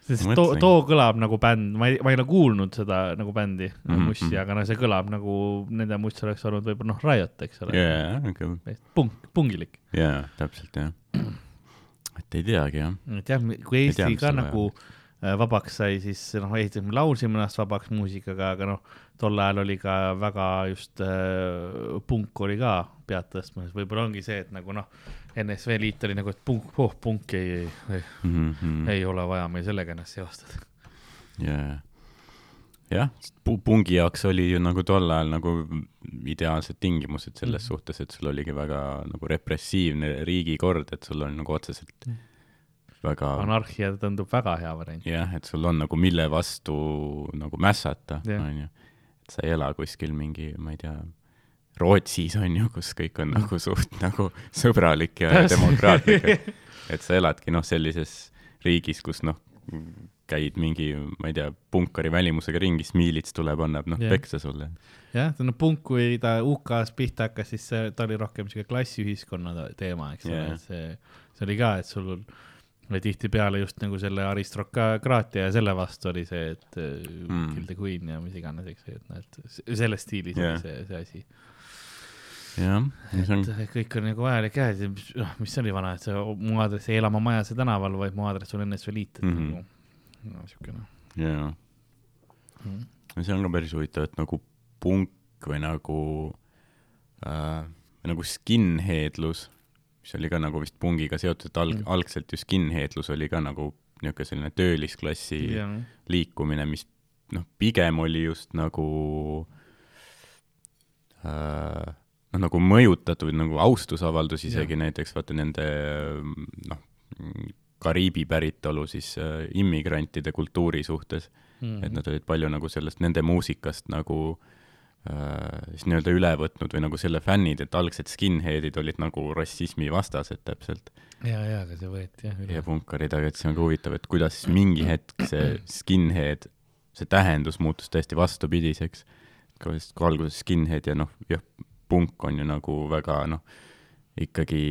sest too, too kõlab nagu bänd, ma ei, ma ei ole kuulnud seda nagu bändi mm Mhm, Mussi, mhm. aga no see kõlab nagu nende Muss oleks olnud võib-olla noh, Riot, eks ole jah, okei, punk, pungilik. jaa, täpselt jah. Et ei teagi jah, et jah, kui tea, Eesti mis ka nagu äh, vabaks sai, siis noh, esiteks me laulsime ennast vabaks muusikaga, aga noh, tol ajal oli ka väga just äh, punk oli ka pead tõstmas, võib-olla ongi see, et nagu noh, NSV Liit oli nagu, et punk, oh punk ei, ei, ei, mm. -hmm. ei ole vaja meil sellega ennast seostada. jaa, jah, pungi jaoks oli ju nagu tol ajal nagu ideaalsed tingimused selles Mhm. suhtes, et sul oligi väga nagu repressiivne riigikord, et sul on nagu otseselt väga anarhia tundub väga hea variant. jah, et sul on nagu mille vastu nagu mässata, onju. et sa ei ela kuskil mingi, ma ei tea, Rootsis on ju, kus kõik on nagu suht nagu sõbralik ja demokraatlik, et sa eladki noh, sellises riigis, kus noh, käid mingi, ma ei tea, punkari välimusega ringi, siis miilits tuleb, annab noh Jah. peksa sulle. jah, no punk, kui ta UK-s pihta hakkas, siis see, ta oli rohkem siuke klassiühiskonna teema, eks ole yeah., see, see oli ka, et sul oli tihtipeale just nagu selle aristokraatia ja selle vastu oli see, et mm. Kill the queen ja mis iganes, eks ju, et noh, et selles stiilis Jaa. oli see, see asi. jah, see on, et kõik on nagu vajalik et mis- noh, mis see oli vana, et see mu aadress ei ela ma majase tänaval, vaid mu aadress on NSV Liit, et mm. -hmm. nagu no, siukene jaa. see on ka päris huvitav, et nagu punk või nagu äh,, nagu skinheadlus, mis oli ka nagu vist pungiga seotud, et alg- Mm. mm., algselt ju skinheadlus oli ka nagu niisugune selline töölisklassi jah, liikumine, mis noh, pigem oli just nagu äh, noh, nagu mõjutatud nagu austusavaldus isegi Jah. näiteks vaata nende noh, Kariibi päritolu siis äh, immigrantide kultuuri suhtes Mhm. et nad olid palju nagu sellest nende muusikast nagu äh, siis nii-öelda üle võtnud või nagu selle fännid, et algsed skinhead'id olid nagu rassismi vastased täpselt ja, ja, aga see võeti jah üle ja. punkarid, aga et see on ka huvitav, et kuidas siis mingi hetk see skinhead, see tähendus muutus täiesti vastupidiseks. kui alguses skinhead ja noh, jah, punk on ju nagu väga noh, ikkagi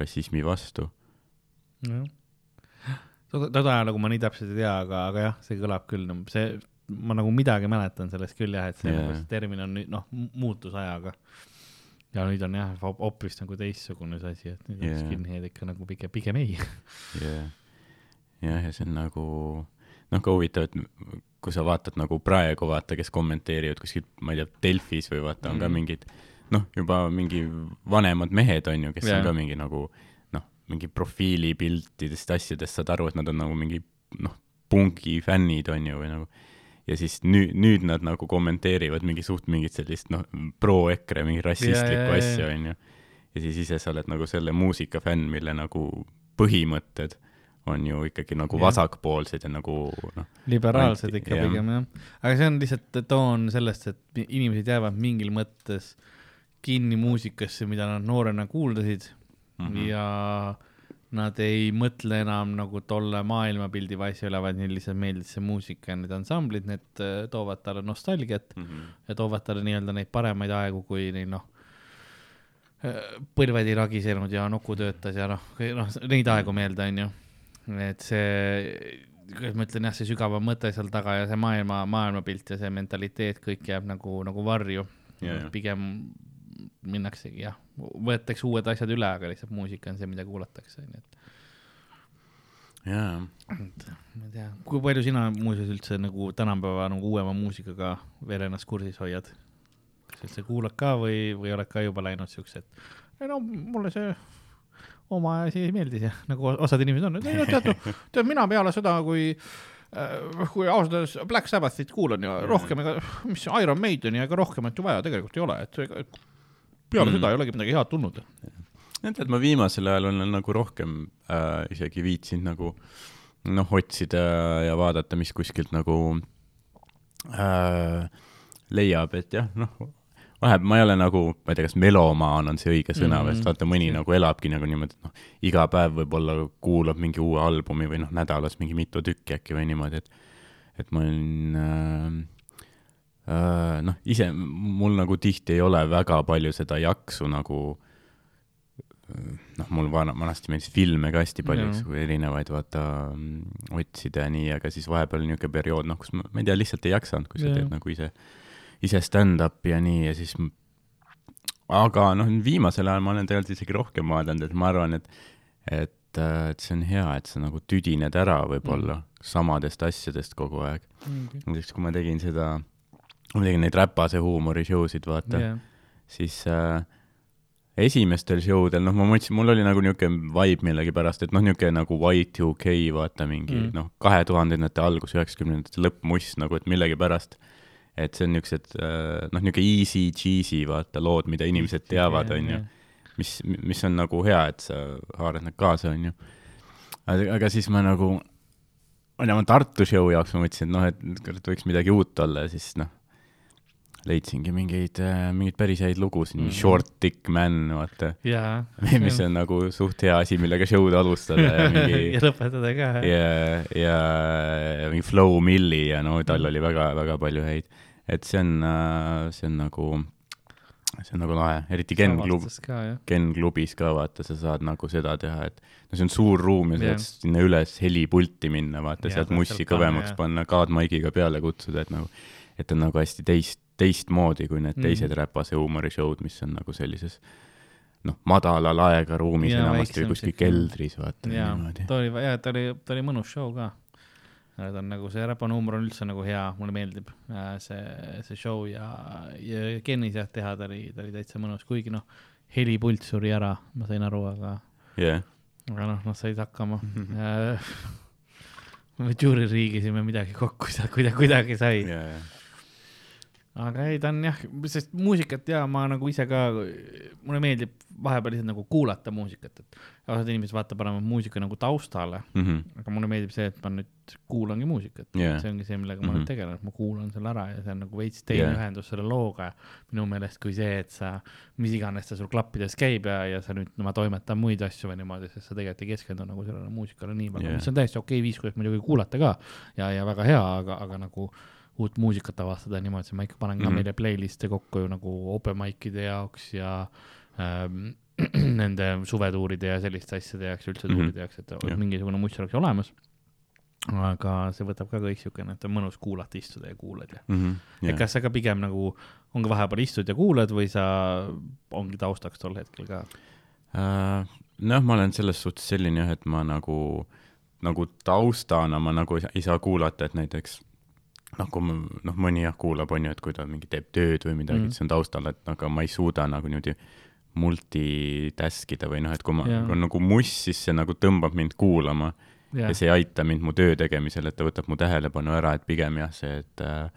rassismi vastu. Toda nagu ma nii täpselt ei tea, aga, aga jah, see kõlab küll, see, ma nagu midagi mäletan sellest küll jah, et see yeah. termin on nüüd noh, muutus ajaga. ja nüüd on jah, hoopis nagu teistsugune see asi, et nüüd on yeah. skinhead ikka nagu pigem, pigem ei. jah, jah, ja see on nagu noh, ka huvitav, et kui sa vaatad nagu praegu vaata, kes kommenteerivad kuskil, ma ei tea, Delfis või vaata, on ka Mhm. mingid noh, juba mingi vanemad mehed on ju, kes Jah. on ka mingi nagu mingi profiilipiltidest, asjadest saad aru, et nad on nagu mingi noh, pungi fännid on ju, või nagu ja siis nüüd, nüüd nad nagu kommenteerivad mingi suht mingit sellist noh, pro-EKRE mingi rassistlikku ja. asja on ju. ja siis ise sa oled nagu selle muusika fänn, mille nagu põhimõtted on ju ikkagi nagu Jah. vasakpoolsed ja nagu noh, liberaalsed Anti- ikka jah. pigem jah, aga see on lihtsalt toon sellest, et inimesed jäävad mingil mõttes kinni muusikasse, mida nad noorena kuuldasid mm. -hmm. ja nad ei mõtle enam nagu tolle maailmapildi asja üle, vaid neile lihtsalt meeldis see muusika ja need ansamblid, need äh, toovad talle nostalgiat Mhm. ja toovad talle nii-öelda neid paremaid aegu, kui neil noh, põlved ei ragisenud ja nuku töötas ja noh, noh neid aegu meelde onju. et see, kuidas ma ütlen jah, see sügavam mõte seal taga ja see maailma, maailmapilt ja see mentaliteet, kõik jääb nagu, nagu varju pigem minnaksegi jah, võetakse uued asjad üle, aga lihtsalt muusika on see, mida kuulatakse onju, et. Jaa, et ma ei tea, kui palju sina muuseas üldse nagu tänapäeva nagu uuema muusikaga veel ennast kursis hoiad? kas üldse kuulad ka või, või oled ka juba läinud siuksed, ei no mulle see oma asi meeldis ja nagu osad inimesed on, et ei no tead, tead mina peale seda, kui äh, kui ausalt öeldes Black Sabbathit kuulan ja rohkem ega, mis Iron Maideni ega rohkemat ju vaja tegelikult ei ole, et peale Mhm. seda ei olegi midagi head tulnud. tead, ma viimasel ajal olen nagu rohkem äh, isegi viitsinud nagu noh, otsida ja vaadata, mis kuskilt nagu äh, leiab, et jah, noh, vahepeal ma ei ole nagu, ma ei tea, kas melomaan on see õige sõna või, Mhm. sest vaata mõni nagu elabki nagu niimoodi, et noh, iga päev võib-olla kuulab mingi uue albumi või noh, nädalas mingi mitu tükki äkki või niimoodi, et et ma olin äh, äh, noh, ise mul nagu tihti ei ole väga palju seda jaksu nagu noh, mul vana, vanasti meeldis filme ka hästi palju, eks ju, erinevaid vaata mm, otsida ja nii, aga siis vahepeal oli niisugune periood, noh, kus ma, ma ei tea, lihtsalt ei jaksanud, kui sa Jaa. teed nagu ise, ise stand-up'i ja nii ja siis aga noh, viimasel ajal ma olen tegelikult isegi rohkem vaadanud, et ma arvan, et et, et see on hea, et sa nagu tüdined ära võib-olla mm. samadest asjadest kogu aeg. näiteks kui ma tegin seda, ma tegin neid räpase huumori show sid, vaata yeah., siis äh, esimestel show del, noh, ma mõtlesin, mul oli nagu niisugune vibe millegipärast, et noh, niisugune nagu Y2K, vaata mingi Mm. noh, kahe tuhandendate algus, üheksakümnendate lõpp muss nagu, et millegipärast, et see on niisugused äh, noh, niisugune easy cheesy, vaata lood, mida inimesed teavad, onju, mis, mis on nagu hea, et sa haarad nad kaasa, onju. aga aga siis ma nagu, ma ei tea, ma Tartu show jaoks ma mõtlesin, et noh, et võiks midagi uut olla ja siis noh, leidsingi mingeid, mingeid päris häid lugusid mm, Mhm. -hmm. Short Dick Man, vaata, jaa. mis on nagu suht hea asi, millega show'd alustada ja mingi ja lõpetada ka. ja, ja mingi Flow Milli ja no tal oli väga-väga palju häid. et see on, see on nagu, see on nagu lahe, eriti Ken Klub. Ken klubis ka vaata, sa saad nagu seda teha, et no see on suur ruum ja sa Jah. saad sinna üles helipulti minna, vaata, sealt mussi kõvemaks jah. panna, kaadmaigiga peale kutsuda, et nagu, et on nagu hästi teist, teistmoodi kui need teised räpase huumori show'd, mis on nagu sellises noh, madala laega ruumis Jaa, enamasti või kuskil keldris, vaata ta oli, jaa, ta oli, ta oli mõnus show ka. ta on nagu see räpane huumor on üldse nagu hea, mulle meeldib äh, see, see show ja, ja Kennis jah, teha ta oli, ta oli täitsa mõnus, kuigi noh, helipult suri ära, ma sain aru, aga, jah, aga noh, nad said hakkama. me žüüririigisime midagi kokku kuidagi, kuidagi sai. jaa, aga ei, ta on jah, sest muusikat ja ma nagu ise ka, mulle meeldib vahepeal lihtsalt nagu kuulata muusikat, et osad inimesed vaata panevad muusika nagu taustale, jaa, aga mulle meeldib see, et ma nüüd kuulangi muusikat Jaa. see ongi see, millega ma Mhm. nüüd tegelen, et ma kuulan selle ära ja see on nagu veits teine Jaa. ühendus selle looga minu meelest kui see, et sa, mis iganes ta sul klappides käib ja, ja sa nüüd, ma toimetan muid asju või niimoodi, sest sa tegelikult ei keskendu nagu sellele muusikale nii palju yeah., mis on täiesti okei viis, kuidas muidugi kuulata ka ja, ja väga hea, aga, aga nagu uut muusikat avastada niimoodi, ma ikka panen ka mm. -hmm. meile playlist'e kokku ju nagu open mic'ide jaoks ja ähm, nende suvetuuride ja selliste asjade jaoks, üldse Mhm. tuuride jaoks, et Jah. mingisugune must oleks olemas. aga see võtab ka kõik siukene, et on mõnus kuulata, istuda ja kuulad ja. et jah, kas sa ka pigem nagu ongi vahepeal istud ja kuulad või sa ongi taustaks tol hetkel ka? Äh, noh, ma olen selles suhtes selline jah, et ma nagu, nagu taustana ma nagu ei saa kuulata, et näiteks noh, kui ma, noh, mõni jah kuulab, on ju, et kui ta mingi teeb tööd või midagi mm., see on taustal, et aga ma ei suuda nagu niimoodi multitask ida või noh, et kui ma Jaa. on nagu muss, siis see nagu tõmbab mind kuulama ja, ja see ei aita mind mu töö tegemisel, et ta võtab mu tähelepanu ära, et pigem jah, see, et äh,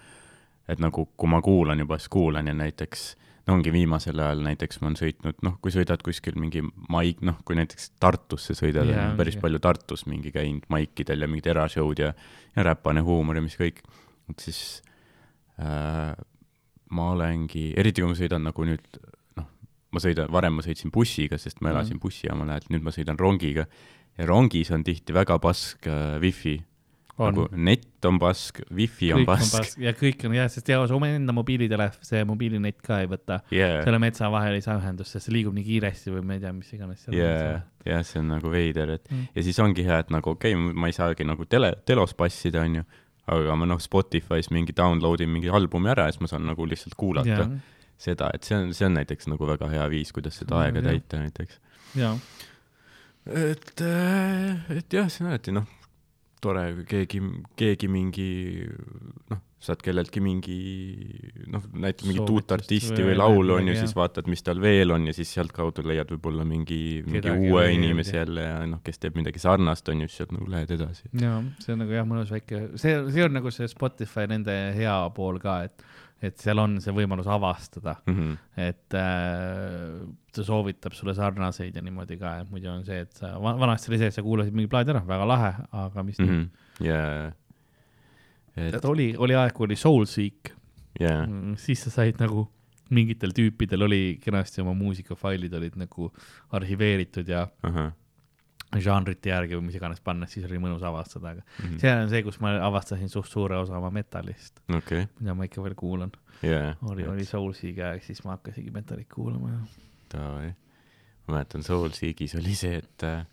et nagu, kui ma kuulan juba, siis kuulan ja näiteks no ongi viimasel ajal näiteks ma olen sõitnud, noh, kui sõidad kuskil mingi maik, noh, kui näiteks Tartusse sõidad yeah,, päris ongi. palju Tartus mingi käinud maikidel ja mingid erashow'd ja, ja räpane huumor ja mis kõik, et siis äh, ma olengi, eriti kui ma sõidan nagu nüüd, noh, ma sõidan, varem ma sõitsin bussiga, sest ma elasin Mhm. bussijaama lähedal, nüüd ma sõidan rongiga ja rongis on tihti väga pask äh, wifi, on nagu net on pask, wifi on kõik on pask pask ja kõik on jah, sest ja omaenda mobiilitelefon, see mobiilinett ka ei võta. yeah.. selle metsa vahel ei saa ühendust, sest see liigub nii kiiresti või ma ei tea, mis iganes seal ja, ja see on nagu veider, et Mm. ja siis ongi hea, et nagu okei okay,, ma ei saagi nagu tele, telos passida, onju, aga ma noh, Spotify's mingi download in mingi albumi ära ja siis ma saan nagu lihtsalt kuulata yeah., seda, et see on, see on näiteks nagu väga hea viis, kuidas seda aega jah. täita näiteks. ja et, et jah, see on alati noh, tore, kui keegi, keegi mingi noh, saad kelleltki mingi noh, näiteks mingit uut artisti või või laulu on ju, siis vaatad, mis tal veel on ja siis sealtkaudu leiad võib-olla mingi, mingi uue inimese jälle ja noh, kes teeb midagi sarnast, on ju, siis sealt nagu lähed edasi. ja see on nagu jah, mõnus väike, see, see on nagu see Spotify nende hea pool ka, et, et seal on see võimalus avastada, Mhm. et äh, ta soovitab sulle sarnaseid ja niimoodi ka, et muidu on see, et sa, vanasti oli see, et sa kuulasid mingi plaadi ära, väga lahe, aga mis mm -hmm. ja, et oli, oli aeg, kui oli Soulseek ja, mm,, siis sa said nagu mingitel tüüpidel oli kenasti oma muusikafailid olid nagu arhiveeritud ja ahah, žanrite järgi või mis iganes panna, siis oli mõnus avastada, aga Mhm. see on see, kus ma avastasin suht suure osa oma metallist, okei, mida ma ikka veel kuulan. ja, oli, oli Soulseegi aeg, siis ma hakkasingi metallit kuulama ja ma mäletan, Soulseekis oli see, et äh,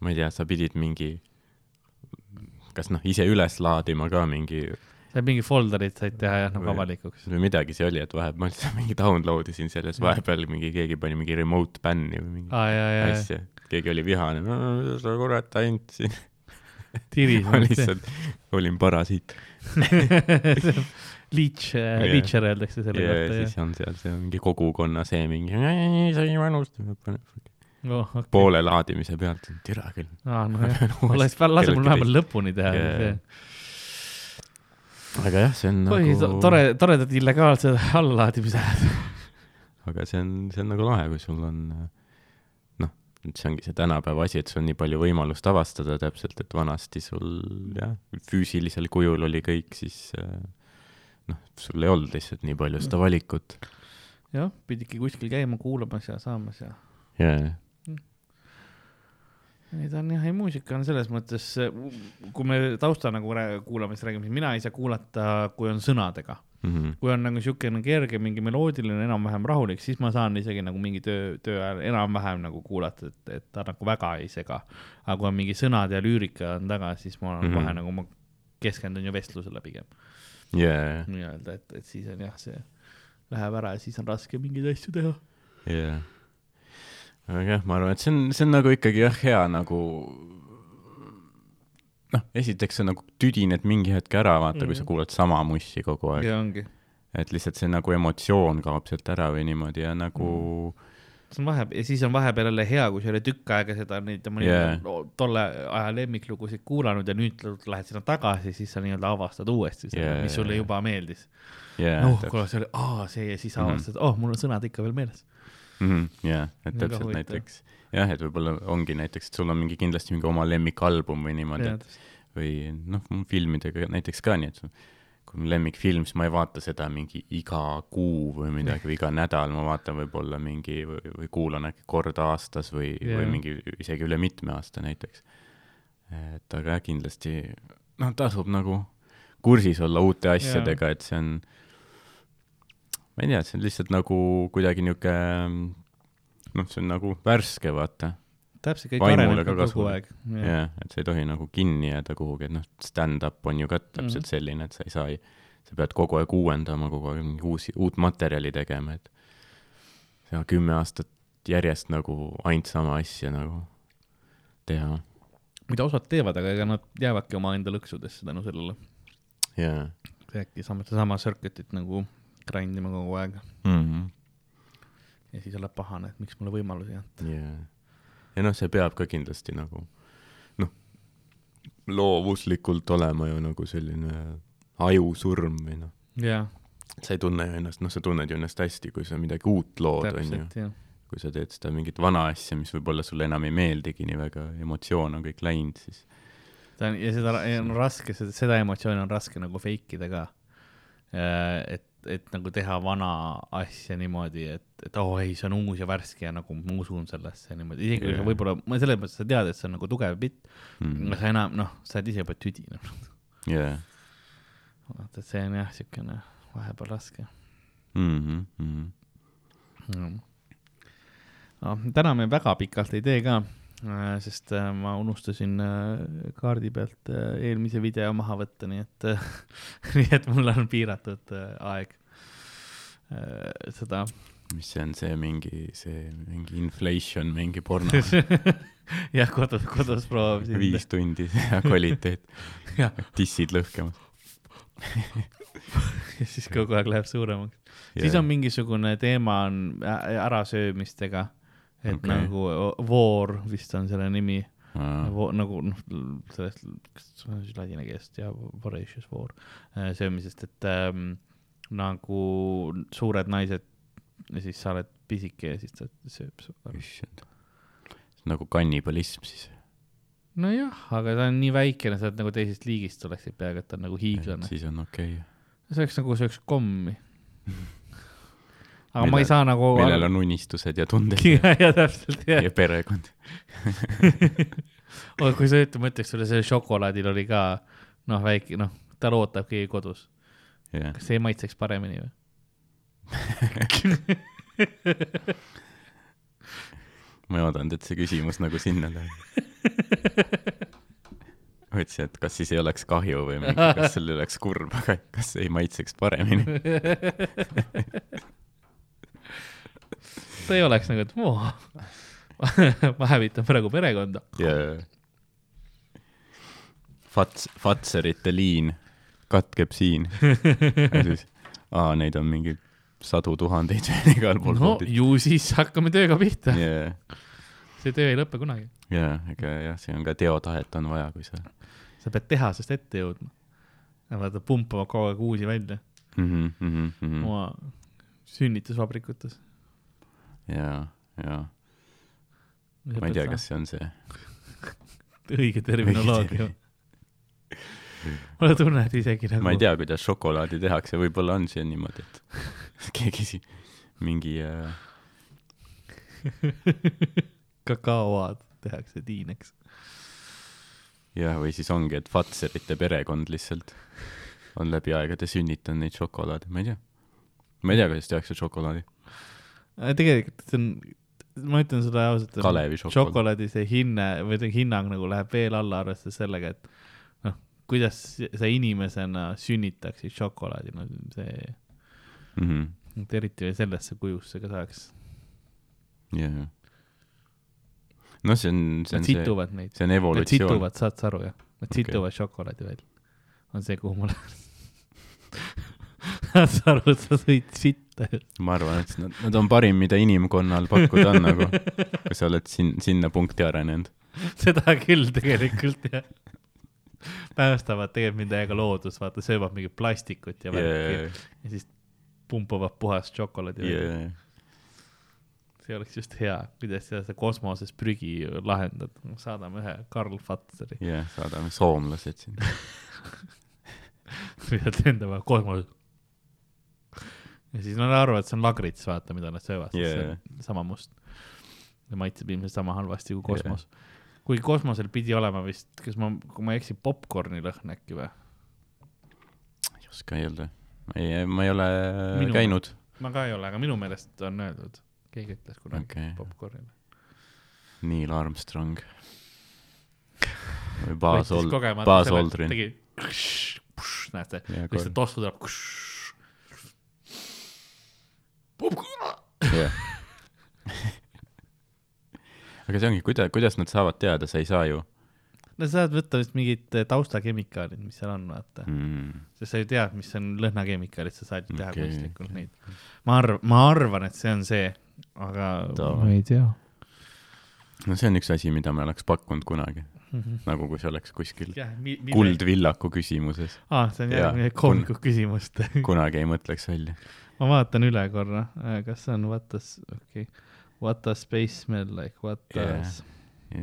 ma ei tea, sa pidid mingi, kas noh, ise üles laadima ka mingi seal mingi folder'id said teha jah, nagu avalikuks. või midagi see oli, et vahepeal ma lihtsalt mingi download isin selles, vahepeal mingi keegi pani mingi remote ban'i või mingi aa, ja, ja, asja, keegi oli vihane, mida sa kurat tiris ma. lihtsalt olin parasiit. Leech, Jah. Leecher öeldakse selle ja kohta siis on seal see mingi kogukonna see mingi, sa ei manusta, jah. Oh, okay. poole laadimise pealt, türa küll. aa, nojah, oleks, lase mul vähemalt lõpuni teha yeah.. aga jah, see on põhi nagu, tore, toredad illegaalsed allalaadimised. aga see on, see on nagu lahe, kui sul on noh, et see ongi see tänapäeva asi, et sul on nii palju võimalust avastada täpselt, et vanasti sul jah, füüsilisel kujul oli kõik, siis äh, noh, sul ei olnud lihtsalt nii palju seda valikut. jah, pididki kuskil käima kuulamas ja saamas ja jaa, ei ta on jah, ei muusika on selles mõttes, kui me tausta nagu kuulame, siis räägime, mina ei saa kuulata, kui on sõnadega. Mhm. kui on nagu siukene kerge, mingi meloodiline, enam-vähem rahulik, siis ma saan isegi nagu mingi töö, töö ajal enam-vähem nagu kuulata, et, et ta nagu väga ei sega. aga kui on mingi sõnad ja lüürika on taga, siis ma olen mm. -hmm. kohe nagu, ma keskendun ju vestlusele pigem jaa, nii-öelda, et, et siis on jah, see läheb ära ja siis on raske mingeid asju teha. jaa. Aga jah, ma arvan, et see on, see on nagu ikkagi jah, hea nagu noh, esiteks sa nagu tüdined mingi hetk ära, vaata mm, -hmm. kui sa Mhm. kuulad sama mussi kogu aeg. et lihtsalt see nagu emotsioon kaob sealt ära või niimoodi ja nagu see on vahepeal ja siis on vahepeal jälle hea, kui sa ei ole tükk aega seda neid mõni Yeah. no, tolle aja lemmiklugusid kuulanud ja nüüd lähed sinna tagasi, siis sa nii-öelda avastad uuesti seda Yeah, yeah,, mis sulle yeah, juba meeldis. jaa noh, kuule, see oli, aa, see ja siis Mhm. avastad, oh, mul on sõnad ikka veel meeles. mm,. jaa, et Väga täpselt näiteks jah, et võib-olla ongi näiteks, et sul on mingi kindlasti mingi oma lemmikalbum või niimoodi, et või noh, filmidega näiteks ka nii, et kui on lemmikfilm, siis ma ei vaata seda mingi iga kuu või midagi või iga nädal, ma vaatan võib-olla mingi või, või kuulan äkki kord aastas või yeah., või mingi isegi üle mitme aasta näiteks. et aga jah, kindlasti noh, tasub nagu kursis olla uute asjadega, et see on, ma ei tea, see on lihtsalt nagu kuidagi niisugune noh, see on nagu värske, vaata täpselt, kõik areneb ka kogu aeg. jah, et sa ei tohi nagu kinni jääda kuhugi, et noh, stand-up on ju ka täpselt mm. -hmm. selline, et sa ei saa, sa pead kogu aeg uuendama, kogu aeg uusi, uut materjali tegema, et sa kümme aastat järjest nagu ainult sama asja nagu teha mida osad teevad, aga ega nad jäävadki omaenda lõksudesse tänu sellele. ja äkki saame sedasama circuit'it nagu grind ima kogu aeg mm. -hmm. ja siis oled pahane, et miks mulle võimalusi ei anta. ja, ja noh, see peab ka kindlasti nagu noh, loovuslikult olema ju nagu selline ajusurm või noh, jah, sa ei tunne ju ennast, noh, sa tunned ju ennast hästi, kui sa midagi uut lood, on ju. täpselt, jah. kui sa teed seda mingit vana asja, mis võib-olla sulle enam ei meeldigi nii väga, emotsioon on kõik läinud, siis ta on ja seda ja on raske, seda, seda emotsiooni on raske nagu fake ida ka. et, et nagu teha vana asja niimoodi, et, et oo oh, ei, see on uus ja värske ja nagu ma usun sellesse niimoodi, isegi kui sa võib-olla, ma selles mõttes sa tead, et see on nagu tugev bitt mm., mm, sa enam noh, sa oled ise juba tüdinenud. yeah. vaata, et see on jah, siukene vahepeal raske mm. -hmm, mm -hmm. mm.. no täna me väga pikalt ei tee ka, sest äh, ma unustasin äh, kaardi pealt äh, eelmise video maha võtta, nii et, nii et mul on piiratud äh, aeg. Äh, seda. mis see on, see mingi, see mingi inflation, mingi porno, jah, kodus, kodus proovisin. viis tundi ja kvaliteet, jah, dissid lõhkemas. Ja siis kogu aeg läheb suuremaks. siis on mingisugune teema on ärasöömistega, et okay. nagu voor vist on selle nimi Vo, nagu noh, sellest, kas ladina keelest ja voracious voor äh, söömisest, et ähm, nagu suured naised ja siis sa oled pisike ja siis ta sööb su. issand. nagu kannibalism siis. nojah, aga ta on nii väikene, sa oled nagu teisest liigist oleksid peaaegu, et ta on nagu hiiglane. siis on okei okay.. see oleks nagu sööks kommi. aga Millel- ma ei saa nagu. millel on unistused ja tunded ja, ja täpselt jah ja perekond. oh,. kui sa ütled, ma ütleks sulle, sellel šokolaadil oli ka noh, väike noh, tal ootab keegi kodus. jah, kas see maitseks paremini või? ma ei oodanud, et see küsimus nagu sinna läheb. mõtlesin, et kas siis ei oleks kahju või mingi, kas sellel oleks kurb, aga kas ei maitseks paremini. Ta ei oleks nagu, et oo, ma hävitan praegu perekonda. ja Fats, Fatserite liin katkeb siin. ja siis, aa, neid on mingi sadu tuhandeid veel igal pool no poodid. ju siis hakkame tööga pihta, ja, see töö ei lõpe kunagi. ja ega jah, see on ka teotahet on vaja, kui sa sa pead tehasest ette jõudma. vaata, pumpama kogu aeg uusi välja mm. -hmm, mm -hmm. oma sünnitusvabrikutes. ja, ja ma ei tea, kas see on see. õige terminoloogia. mulle tunne, et isegi nagu. ma ei tea, kuidas šokolaadi tehakse, võib-olla on see niimoodi, et keegi siin mingi äh, kakaoad tehakse tiineks. jah, või siis ongi, et Fatserite perekond lihtsalt on läbi aegade sünnitanud neid šokolaade, ma ei tea. ma ei tea, kuidas tehakse šokolaadi. Tegelikult see on, ma ütlen sulle ausalt. Šokolaadi see hinne või see hinnang nagu läheb veel alla, arvestades sellega, et noh, kuidas sa inimesena sünnitaksid šokolaadi, no see, mm. -hmm. et eriti veel sellesse kujusse ka saaks. jah. noh, see on, see Nad on see, neid, see on nad evolutsioon. situvad, saad sa aru jah? Nad Okei. situvad šokolaadi välja. on see, kuhu ma lähen. saad sa aru, sa sõid sitta ma arvan, et nad, nad on parim, mida inimkonnal pakkuda on nagu, kui sa oled sin-, sinna punkti arenenud. seda küll tegelikult jah. päästavad tegelikult mind täiega loodus, vaata, söövad mingit plastikut ja värki yeah, ja siis pumpavad puhast šokolaadi yeah.. see oleks just hea, kuidas sa seda kosmoses prügi lahendad, saadame ühe Karl Fatseri, yeah,, saadame soomlased sinna. mida lendavad kosmoses. Ja siis nad arvavad, et see on lagrits, vaata, mida nad söövad, sest see Yeah. on sama must. ja maitseb ilmselt sama halvasti kui kosmos yeah.. kuigi kosmosel pidi olema vist, kas ma, kui ma ei eksi, popkorni lõhn äkki või? ei oska öelda. ma ei, ma ei ole Minu- käinud. ma ka ei ole, aga minu meelest on öeldud, keegi ütles kunagi okay. Popkornile. Neil Armstrong. või Buzz kogemata Buzz Aldrin. näete, lihtsalt tossu tuleb. jah. aga see ongi, kuida-, kuidas nad saavad teada, sa ei saa ju no sa saad võtta vist mingid eh, taustakemikaalid, mis seal on, vaata mm.. mm.. sest sa ju tead, mis on lõhnakemikaalid, sa saad ju teha okay, kunstlikult okay. neid. ma arv-, ma arvan, et see on see, aga Davai. ma ei tea. no see on üks asi, mida me oleks pakkunud kunagi, nagu kui see oleks kuskil jah, mi-, Kuldvillaku küsimuses, aa, see on Jaa, järgmine koomiku küsimust kunagi ei mõtleks välja. Ma vaatan üle korra, kas see on what does, okei okay., what does space smell like, what does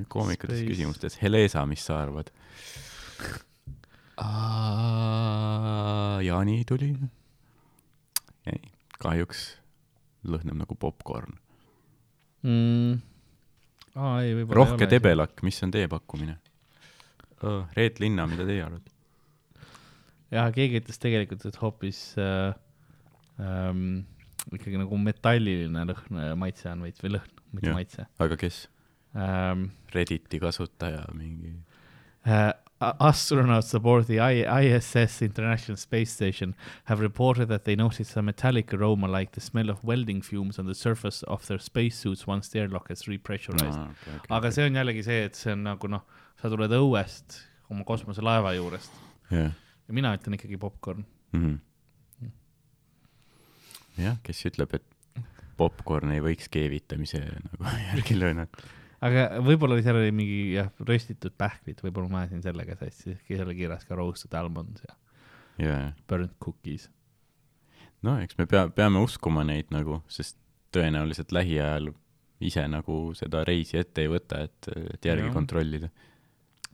koomikutes Space. küsimustes, Helesa, mis sa arvad? Jaani tuli. ei, kahjuks lõhnab nagu popkorn. mm.? aa, ei, võib-olla rohke. debelakk, mis on teie pakkumine? Reet Linna, mida teie arvate? jah, keegi ütles tegelikult, et hoopis äh, ähm, ikkagi nagu metalliline lõhn, maitse on veits või lõhn, mitte Jah. maitse aga kes? ähm,. Redditi kasutaja mingi? Uh, astronauts aboard the I- ISS International Space Station have reported that they noticed a metallic aroma like the smell of welding fumes on the surface of their spacesuits once the airlock has repressurized no,. aga see on jällegi see, et see on nagu noh, sa tuled õuest oma kosmoselaeva juurest jah ja mina ütlen ikkagi popkorn. mm -hmm.. jah, kes ütleb, et popkorn ei võiks keevitamise nagu järgi löönata. aga võib-olla oli seal oli mingi jah, röstitud pähklid, võib-olla ma ajasin sellega sassi, seal oli kirjas ka roasted almonds ja jaa, burnt cookies. no eks me pea, peame uskuma neid nagu, sest tõenäoliselt lähiajal ise nagu seda reisi ette ei võta, et, et järgi Jah. kontrollida.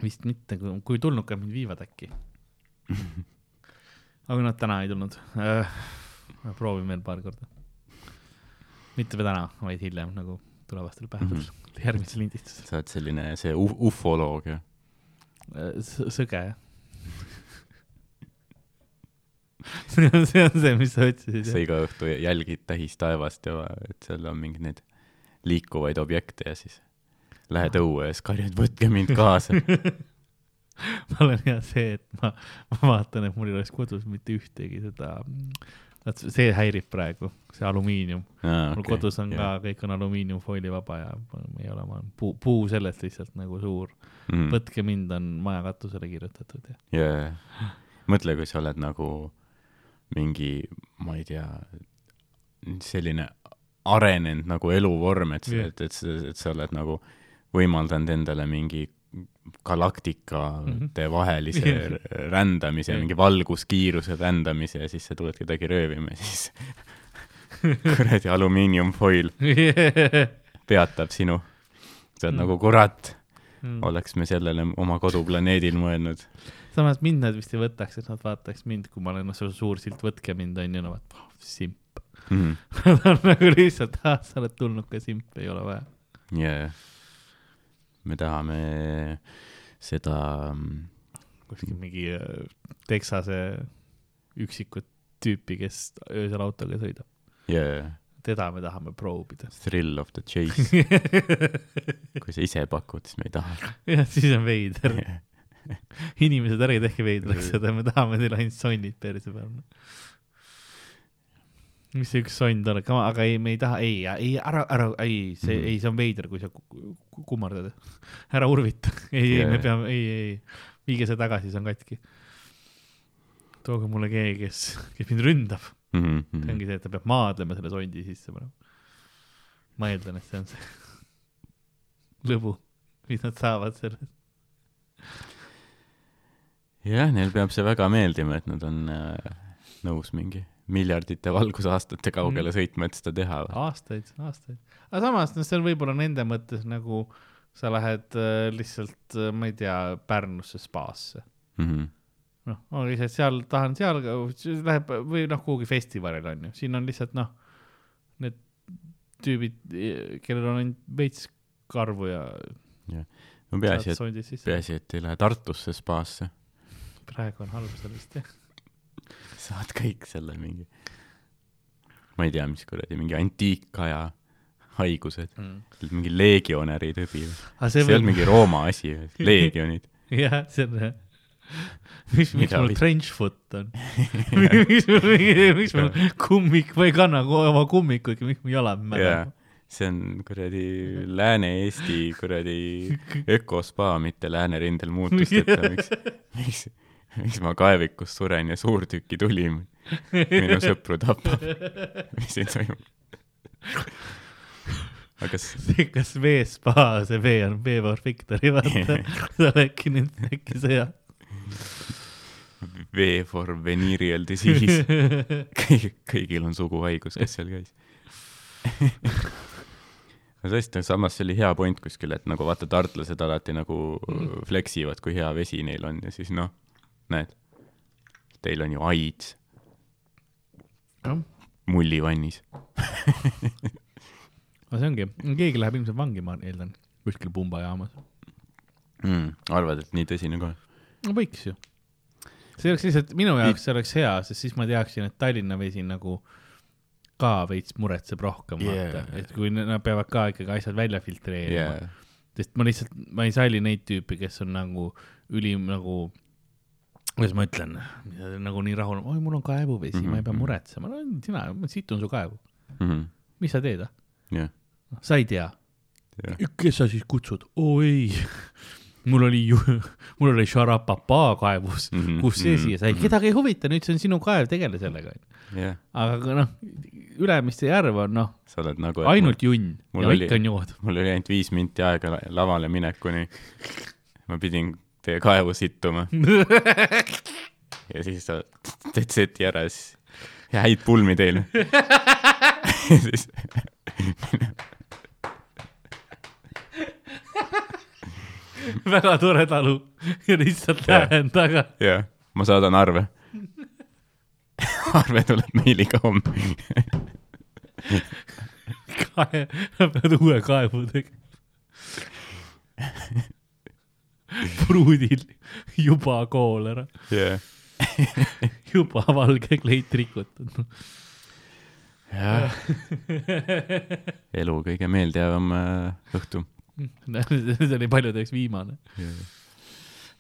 vist mitte, kui tulnukad mind viivad äkki. aga nad täna ei tulnud. proovin veel paar korda. mitte täna, vaid hiljem nagu tulevastel päevadel mm, -hmm. järgmisel lindistusel. sa oled selline, see uf- ufoloog jah? sõge jah. see on, see on see, mis sa otsisid sa iga õhtu jälgid tähistaevast ja et seal on mingeid neid liikuvaid objekte ja siis lähed õue ja siis karjud, võtke mind kaasa. ma olen hea see, et ma, ma vaatan, et mul ei oleks kodus mitte ühtegi seda, vot see häirib praegu, see alumiinium. mul okay, kodus on ka, kõik on alumiiniumfoili vaba ja ma ei ole, ma olen puu, puu sellest lihtsalt nagu suur mm.. võtke mind on maja katusele kirjutatud ja. jaa, mõtle, kui sa oled nagu mingi, ma ei tea, selline arenenud nagu eluvorm, et yeah., et, et, et sa oled nagu võimaldanud endale mingi galaktikate mm -hmm. vahelise yeah. rändamise yeah., mingi valguskiiruse rändamise ja siis sa tuled kedagi röövima ja siis kuradi alumiiniumfoil peatab sinu. sa oled Mm. nagu kurat, Mm. oleks me sellele oma koduplaneedil mõelnud. samas mind nad vist ei võtaks, et nad vaataks mind, kui ma olen noh, suur silt Võtke mind on ju, no vaat, simp. Mm. Nad on nagu lihtsalt, ah, sa oled tulnuka simp, ei ole vaja. yeah.. Me tahame seda, kuskil mingi äh, Texase üksikut tüüpi, kes öösel autoga sõidab. yeah. teda me tahame proovida. thrill of the chase, kui sa ise pakud, siis me ei taha. jah, siis on veider. inimesed, ärge tehke veidraks seda, me tahame teile ainult sonnid perse peal. Mis see üks sonn oleks, aga ei, me ei taha, ei, ei ära, ära, ei, see mm. -hmm. ei, see on veider, kui sa ku- ku- kummardad. ära urvita, ei, ei, me peame, ei, ei, viige see tagasi, see on katki. tooge mulle keegi, kes, kes mind ründab. Mhm, see ongi see, et ta peab maadlema selle sondi sisse panema. ma eeldan, et see on see lõbu, mis nad saavad sellest. jah, neil peab see väga meeldima, et nad on äh, nõus mingi miljardite valgusaastate kaugele Mhm. sõitma, et seda teha. aastaid, aastaid. aga samas, no see on võib-olla nende mõttes nagu sa lähed äh, lihtsalt, ma ei tea, Pärnusse spaasse. Mhm. noh, on lihtsalt seal, tahan seal, läheb või noh, kuhugi festivalile on ju, siin on lihtsalt noh, need tüübid, kellel on ainult veits karvu ja no peaasi, et, peaasi, et ei lähe Tartusse spaasse, praegu on halb sellest jah. Saad kõik selle mingi, ma ei tea, mis kuradi, mingi antiikaja haigused, mingi legionäri tõbi. aga see ei olnud võib, mingi Rooma asi, legionid. jah, see on, miks, miks Mida mul trench foot on? miks mul, miks mul kummik, ma ei kanna oma kummikuid, miks mu jalad jaa mädavad?, see on kuradi Lääne-Eesti kuradi ökospa, mitte läänerindel muutusteta, miks, miks, miks ma kaevikus suren ja suurtüki tuli minu sõpru tapab. mis siin toimub? aga kas, see, kas V-spa, see V on V for Victory, vaata. on äkki nüüd, äkki see jah. V for venereal disease, kõigil, kõigil on suguhaigus, kes seal käis. no tõesti, samas see oli hea point kuskil, et nagu vaata, tartlased alati nagu flex ivad, kui hea vesi neil on ja siis noh, näed, teil on ju AIDS mullivannis. aga see ongi, keegi läheb ilmselt vangi, ma eeldan, kuskil pumbajaamas. mm,. arvad, et nii tõsine kohe? no võiks ju. see oleks lihtsalt, minu jaoks see oleks hea, sest siis ma teaksin, et Tallinna vesi nagu ka veits muretseb rohkem Yeah. vaata, et kui nad peavad ka ikkagi asjad välja filtreerima yeah. sest ma lihtsalt, ma ei salli neid tüüpe, kes on nagu ülim nagu, kuidas ma ütlen, nagu nii rahul, oi, mul on kaevuvesi mm, -hmm. ma ei pea Mhm. muretsema, no sina, ma situn su kaevu, mm. -hmm. mis sa teed, ah? jah, sa ei tea. jah, kes sa siis kutsud? oo ei, mul oli ju, mul oli Sharapapa kaevus mm, -hmm. kus see mhm, siia sai, mhm. kedagi ei huvita, nüüd see on sinu kaev, tegele sellega. jah, aga noh, Ülemiste järv on noh, nagu. ainult junn mul ja oli- ikka on jood. mul oli ainult viis minti aega la- lavale minekuni. ma pidin teie kaevu sittuma ja siis sa teed seti ära ja siis ja häid pulmi teile. ja siis väga tore talu ja lihtsalt lähen taga. jah, ma saadan arve. arve tuleb meiliga homme. kae, pead uue kaevu tegema. pruudil juba koolera, jah, juba valge kleit rikutud. jah. elu kõige meeldejäävam äh, õhtu. see oli paljudeks viimane.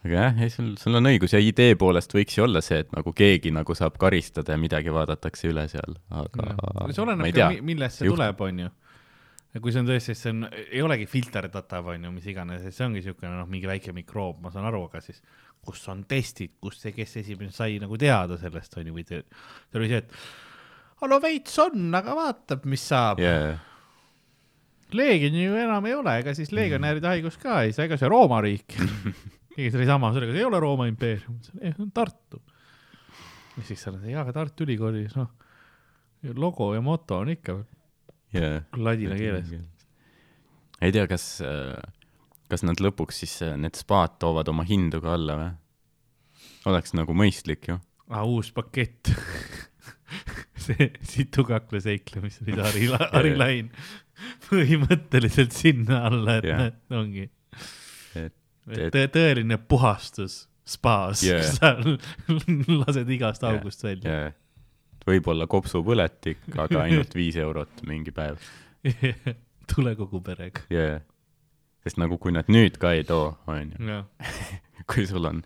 aga jah, ei sul, sul on õigus ja idee poolest võiks ju olla see, et nagu keegi nagu saab karistada ja midagi vaadatakse üle seal, aga see ma oleneb ka millest see Juhtub. tuleb, onju. ja kui see on tõesti, see on, ei olegi filterdatav, onju, mis iganes, see ongi siukene noh, mingi väike mikroob, ma saan aru, aga siis kus on testid, kus see, kes esimene sai nagu teada sellest, onju, või te- see oli see, et no veits on, aga vaatab, mis saab yeah.. Leegioni ju enam ei ole, ega siis legionäride haigus ka ei saa, ega see Rooma riik. keegi tuli sama sellega, see ei ole Rooma impeerium, see on Tartu. ja siis seal on jaa, aga Tartu Ülikoolis, noh, logo ja moto on ikka yeah. ladina keeles. ei tea, kas, kas nad lõpuks siis äh, need spaad toovad oma hindu ka alla või? oleks nagu mõistlik ju. aa, uus pakett. see situkakla seiklemist oli Harri, Harri Lain põhimõtteliselt sinna alla, et yeah. ongi et et tõ- tõeline puhastus spaas Yeah. yeah. sa lased igast august välja yeah. Võib-olla kopsupõletik, aga ainult viis eurot mingi päev tule kogu perega. yeah.. sest nagu kui nad nüüd ka ei too, onju, kui sul on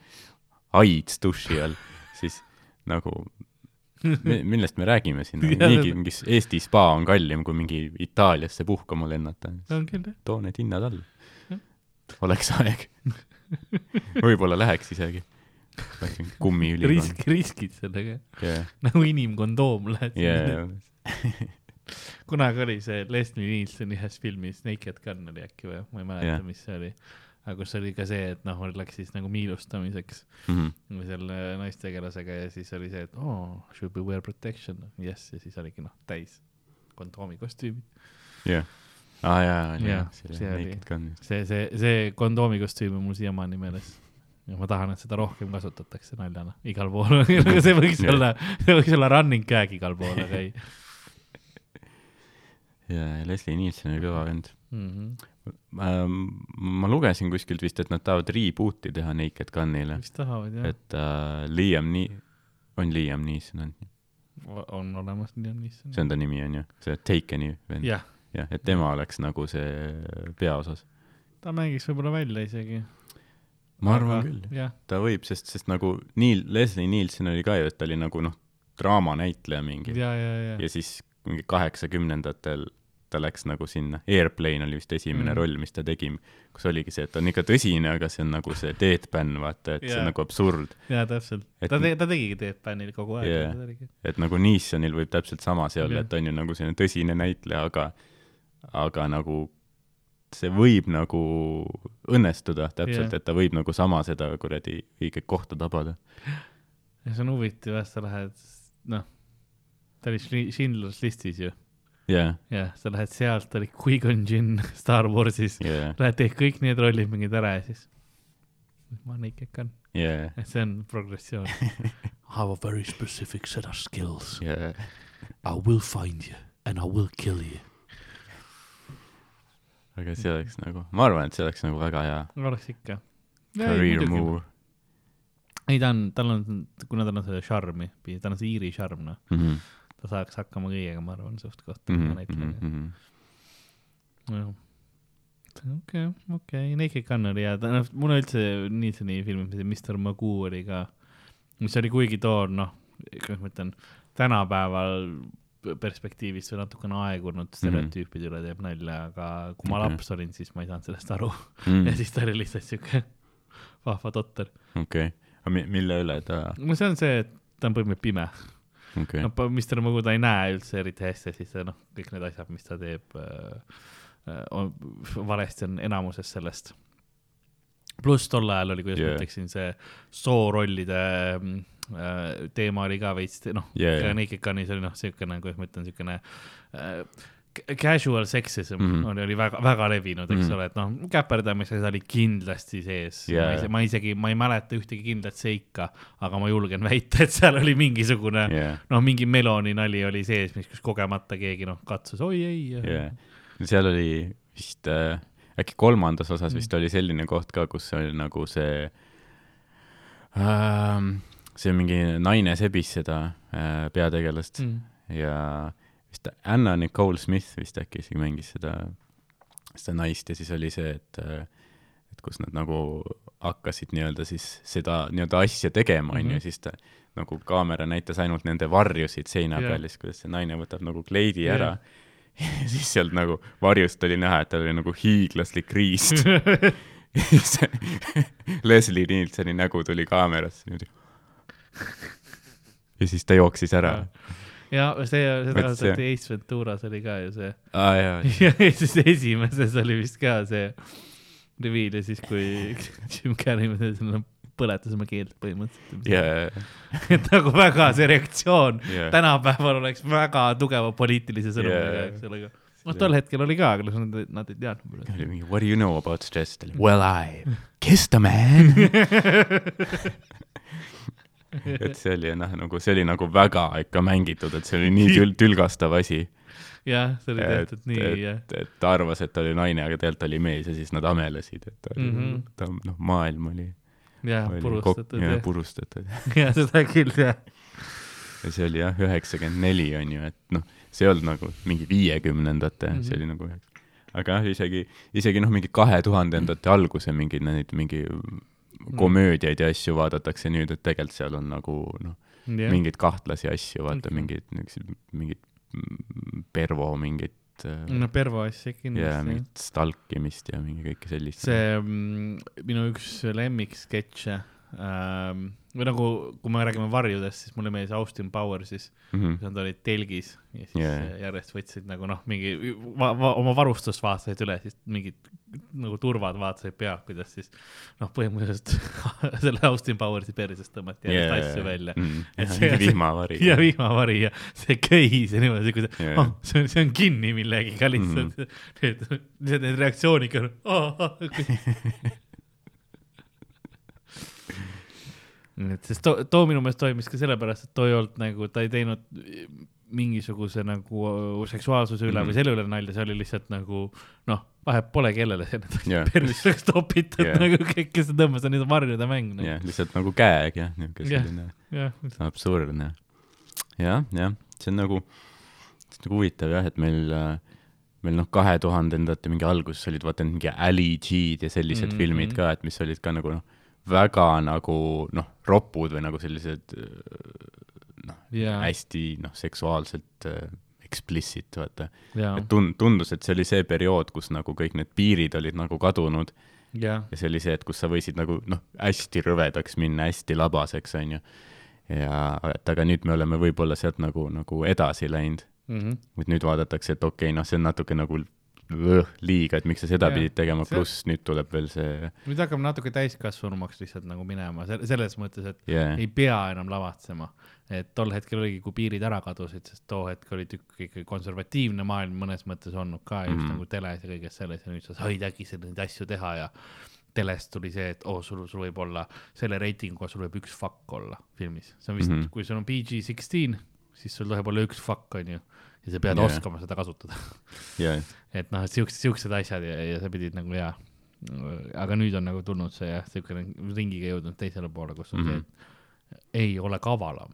AIDS duši all, siis nagu mi- millest me räägime siin, niigi mingi Eesti spa on kallim kui mingi Itaaliasse puhkama lennata. on küll jah. too need hinnad alla. oleks aeg. võib-olla läheks isegi. kummiülikond. risk, riskid sellega, jah, nagu inimkondoom lähed jah, kunagi oli see Leslie Nielsen ühes filmis Naked Gun oli äkki või, ma ei mäleta Jah. yeah., mis see oli. aga kus oli ka see, et noh, läks siis nagu miilustamiseks Mhm. või selle naistegelasega ja siis oli see, et oh, should be wear protection, jess, ja siis oligi noh, täis kondoomi kostüümid. jah. aa jaa, Jah, jaa, see oli- see, see, see kondoomi kostüüm on mul siiamaani meeles. Ja ma tahan, et seda rohkem kasutatakse naljana igal pool see võiks olla, see võiks olla running gag igal pool, aga ei ja Leslie Nielsen oli kõva vend. mm. -hmm. ma lugesin kuskilt vist, et nad tahavad reboot'i teha Naked Gunile, mis tahavad jah, et äh, Liam Nii-, on Liam Neeson on, on olemas Liam Neeson. see on ta nimi on ju, see Takeni vend. jah, jah, et tema oleks nagu see peaosas. ta mängiks võib-olla välja isegi. Ma arvan küll, jah, ta võib, sest, sest nagu Neil, Leslie Nielsen oli ka ju, et ta oli nagu noh, draamanäitleja mingi ja, ja, ja, ja siis mingi kaheksakümnendatel ta läks nagu sinna, Airplane oli vist esimene Mm. roll, mis ta tegi, kus oligi see, et ta on ikka tõsine, aga see on nagu see deadpan, vaata, et yeah. see Jaa. on nagu absurd. ja täpselt. Ta tegi, ta tegigi Deadpanil kogu aeg Jaa. yeah.. et nagu Neesonil võib täpselt sama see olla yeah., et ta on ju nagu selline tõsine näitleja, aga aga nagu see võib nagu õnnestuda täpselt yeah., et ta võib nagu sama seda kuradi õiget kohta tabada. ja see on huvitav jah, sa lähed, noh, ta oli Schindler's listis ju. jah, jah, sa lähed sealt, oli Qui-Gon Jinn Star Warsis. jah, Lähed teed kõik need rollid mingid ära ja siis ma naked gun, jah, et see on progressioon. I have a very specific set of skills. jah, I will find you and I will kill you. Aga see oleks nagu, ma arvan, et see oleks nagu väga hea oleks ikka. career move ei, ta on, tal on, kuna tal on seda šarmi, tal on see Iiri šarm, noh, mm. -hmm. ta saaks hakkama kõigega, ma arvan, suht koht Mm mm. -hmm. Mm -hmm. okei, okei, Naked Gun oli hea, noh, mulle üldse Nielseni filmid, Mr Magoo oli ka, mis oli kuigi too, noh, kuidas ma ütlen, tänapäeval perspektiivist või natukene aegunud stereotüüpide üle teeb nalja, aga kui ma Okei. laps olin, siis ma ei saanud sellest aru Mm. ja siis ta oli lihtsalt siuke vahva totter. okei, aga mi- mille üle ta, no see on see, et ta on põhimõtteliselt pime okei no, Mr Magoo ta ei näe üldse eriti hästi, siis noh, kõik need asjad, mis ta teeb äh,, on valesti on enamuses sellest. pluss tol ajal oli, kuidas yeah. Ma ütleksin, see soorollide mm, äh, teema oli ka veits, noh yeah, jaa. Naked Gunis oli noh, siukene, kuidas ma ütlen, siukene äh, casual sexism mm. -hmm. oli, oli väga, väga levinud, eks mm. -hmm. ole, et noh, käperdamisega oli kindlasti sees yeah.. ma isegi, ma ei mäleta ühtegi kindlat seika, aga ma julgen väita, et seal oli mingisugune yeah noh, mingi meloni nali oli sees, mis kus kogemata keegi noh, katsus, oi ei. jah. seal oli vist äh,, äkki kolmandas osas Mm. vist oli selline koht ka, kus oli nagu see ähm,, see mingi naine sebis seda äh, peategelast Mm. ja vist Anna Nicole Smith vist äkki isegi mängis seda, seda naist ja siis oli see, et äh, et kus nad nagu hakkasid nii-öelda siis seda nii-öelda asja tegema, onju, Mhm. ja siis ta nagu kaamera näitas ainult nende varjusid seina Jah. peal ja siis kuidas see naine võtab nagu kleidi Jah. ära ja siis sealt nagu varjust oli näha, et tal oli nagu hiiglaslik riist Leslie Nielseni nägu tuli kaamerasse niimoodi. ja siis ta jooksis ära. ja see, seda kasutati Ace Venturas oli ka ju see. jaa, ja siis esimeses oli vist ka see reveal ja siis, kui Jim Carrey põletas oma keelt põhimõtteliselt. jaa, et nagu väga see reaktsioon Jaa. tänapäeval oleks väga tugeva poliitilise sõnumiga Jaa., eks ole. noh, tol hetkel oli ka, aga nad, nad ei teadnud. oli mingi what do you know about stress, ta oli well I kissed a man. et see oli noh, nagu see oli nagu väga ikka mängitud, et see oli nii tül-, tülgastav asi. jah, see oli tehtud nii, jah. et, ta arvas, et ta oli naine, aga tegelikult oli mees ja siis nad amelesid, et ta oli mm. -hmm. ta noh, maailm oli, jah, purustatud ja jah. purustatud. jah, seda küll jah. ja see oli jah, üheksakümmend neli on ju, et noh, see ei olnud nagu mingi viiekümnendate mm. -hmm. see oli nagu üheksa. aga jah, isegi, isegi noh, mingi kahe tuhandendate alguse mingeid neid mingi komöödiaid ja asju vaadatakse nüüd, et tegelikult seal on nagu noh, jah, mingeid kahtlasi asju, vaata Mhm. mingeid niisuguseid, mingid mm, Pervo mingit no Pervo asja ja kindlasti. mingit stalkimist ja mingi kõike sellist. see mm, minu üks lemmiksketše ähm, või nagu, kui me räägime varjudest, siis mulle meeldis Austin Powersis, mm. kui nad olid telgis ja siis yeah. järjest võtsid nagu noh, mingi va, va, oma varustust vaatasid üle, siis mingid nagu turvad vaatasid pealt, kuidas siis noh, põhimõtteliselt selle Austin Powersi persest tõmmati järjest yeah. asju välja mm.. See- vihmavari. ja vihmavari ja see köis ja niimoodi, kuidas Jaa. yeah. oh,, see on, see on kinni millegagi lihtsalt mm. -hmm. Need, need reaktsioonid ka oh,. et sest too, too minu meelest toimis ka sellepärast, et too ei olnud nagu, ta ei teinud mingisuguse nagu seksuaalsuse üle mm Mhm. -hmm. või selle üle nalja, see oli lihtsalt nagu noh, vahet pole, kellele see nüüd Jaa. perseks topitud yeah. nagu kõik, kes tõmbas, on nüüd varjude mäng nagu.. jah, lihtsalt nagu käeg jah, niisugune selline jah, absurdne. jah, jah, see on nagu, see on nagu huvitav jah, et meil, meil noh, kahe tuhandendate mingi alguses olid vaata mingi Ali G-d ja sellised mm Mhm. -hmm. filmid ka, et mis olid ka nagu noh, väga nagu noh, ropud või nagu sellised jaa, hästi noh, seksuaalselt äh, explicit, vaata. jaa et, tund-, tundus, et see oli see periood, kus nagu kõik need piirid olid nagu kadunud jaa, ja see oli see, et kus sa võisid nagu noh, hästi rõvedaks minna, hästi labaseks, onju. ja, et aga nüüd me oleme võib-olla sealt nagu, nagu edasi läinud, Mhm. et nüüd vaadatakse, et okei okay,, noh, see on natuke nagu liiga, et miks sa seda Jah, pidid tegema, pluss nüüd tuleb veel see nüüd hakkab natuke täiskasvanumaks lihtsalt nagu minema, selles mõttes, et yeah. ei pea enam lavatsema. Et tol hetkel oligi, kui piirid ära kadusid, sest too hetk oli tükk ikkagi konservatiivne maailm mõnes mõttes olnud ka just mm Mhm. -hmm. nagu teles ja kõiges selles ja nüüd sa said äkki neid asju teha ja telest tuli see, et oo oh,, sul, sul võib olla selle reitinguga, sul võib üks fuck olla filmis, see on vist mm, Mhm. -hmm. kui sul on PG-16, siis sul tohib olla üks fuck onju ja sa pead yeah. oskama seda kasutada. yeah. et noh, et siuksed, siuksed asjad ja, ja sa pidid nagu jaa. aga nüüd on nagu tulnud see jah, siukene ringiga jõudnud teisele poole, kus on mm Mhm. -hmm. see, et ei ole kavalam,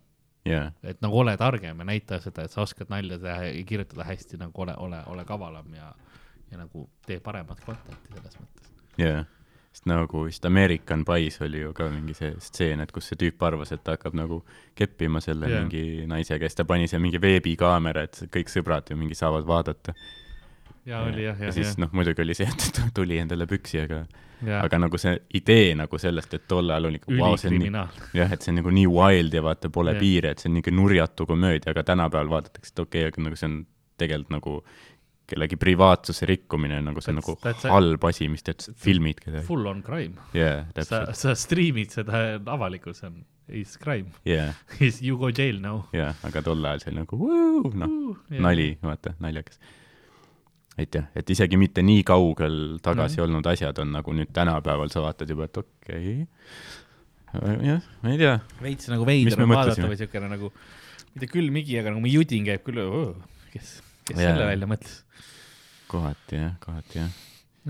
yeah. et nagu ole targem ja näita seda, et sa oskad nalja teha ja kirjutada hästi, nagu ole, ole, ole kavalam ja, ja nagu tee paremat content'i selles mõttes. jaa, sest nagu vist American Pies oli ju ka mingi see stseen, et kus see tüüp arvas, et ta hakkab nagu keppima selle yeah. mingi naisega ja siis ta pani seal mingi veebikaamera, et kõik sõbrad ju mingi saavad vaadata. Ja oli jah, ja jah, siis jah, noh, muidugi oli see, et ta tuli endale püksi, aga, jah, aga nagu see idee nagu sellest, et tol ajal oli wow,, see on nii, jah, et see on nagu nii wild ja vaata, pole Jah. yeah. piire, et see on niisugune nurjatu komöödia, aga tänapäeval vaadatakse, et okei okay,, aga nagu see on tegelikult nagu kellegi privaatsuse rikkumine, nagu see on That's- nagu halb asi, mis teed, filmid kedagi. Full on crime, jaa, sa, sa striimid seda on, is crime, jaa, is you go jail now. jaa, aga tol ajal see oli nagu noh, nali, vaata, naljakas. Et jah, et isegi mitte nii kaugel tagasi Mhm. olnud asjad on nagu nüüd tänapäeval sa vaatad juba, et okei okay., jah, ma ei tea, veits nagu veider on vaadata või siukene nagu, mitte külmigi, aga nagu mu judin käib küll, kes, kes Jaa. selle välja mõtles. kohati jah, kohati jah,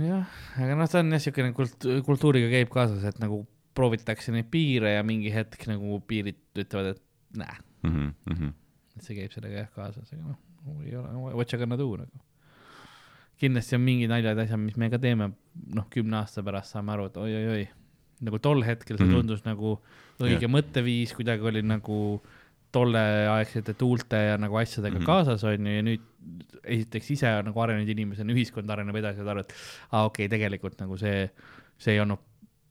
jah, aga noh, ta on jah siukene kult-, kultuuriga käib kaasas, et nagu proovitakse neid piire ja mingi hetk nagu piirid ütlevad, et näe, Mhm, mhm. et see käib sellega jah kaasas, aga noh, ei ole, what you gonna do nagu. Kindlasti on mingid naljad, asjad, mis me ka teeme, noh, kümne aasta pärast saame aru, et oi-oi-oi, nagu tol hetkel see Mhm. tundus nagu õige mõtteviis, kuidagi oli nagu tolleaegsete tuulte ja nagu asjadega mm. -hmm. kaasas onju ja nüüd esiteks ise nagu arenenud inimesena, ühiskond areneb edasi saad aru, et aa okei okay,, tegelikult nagu see, see ei olnud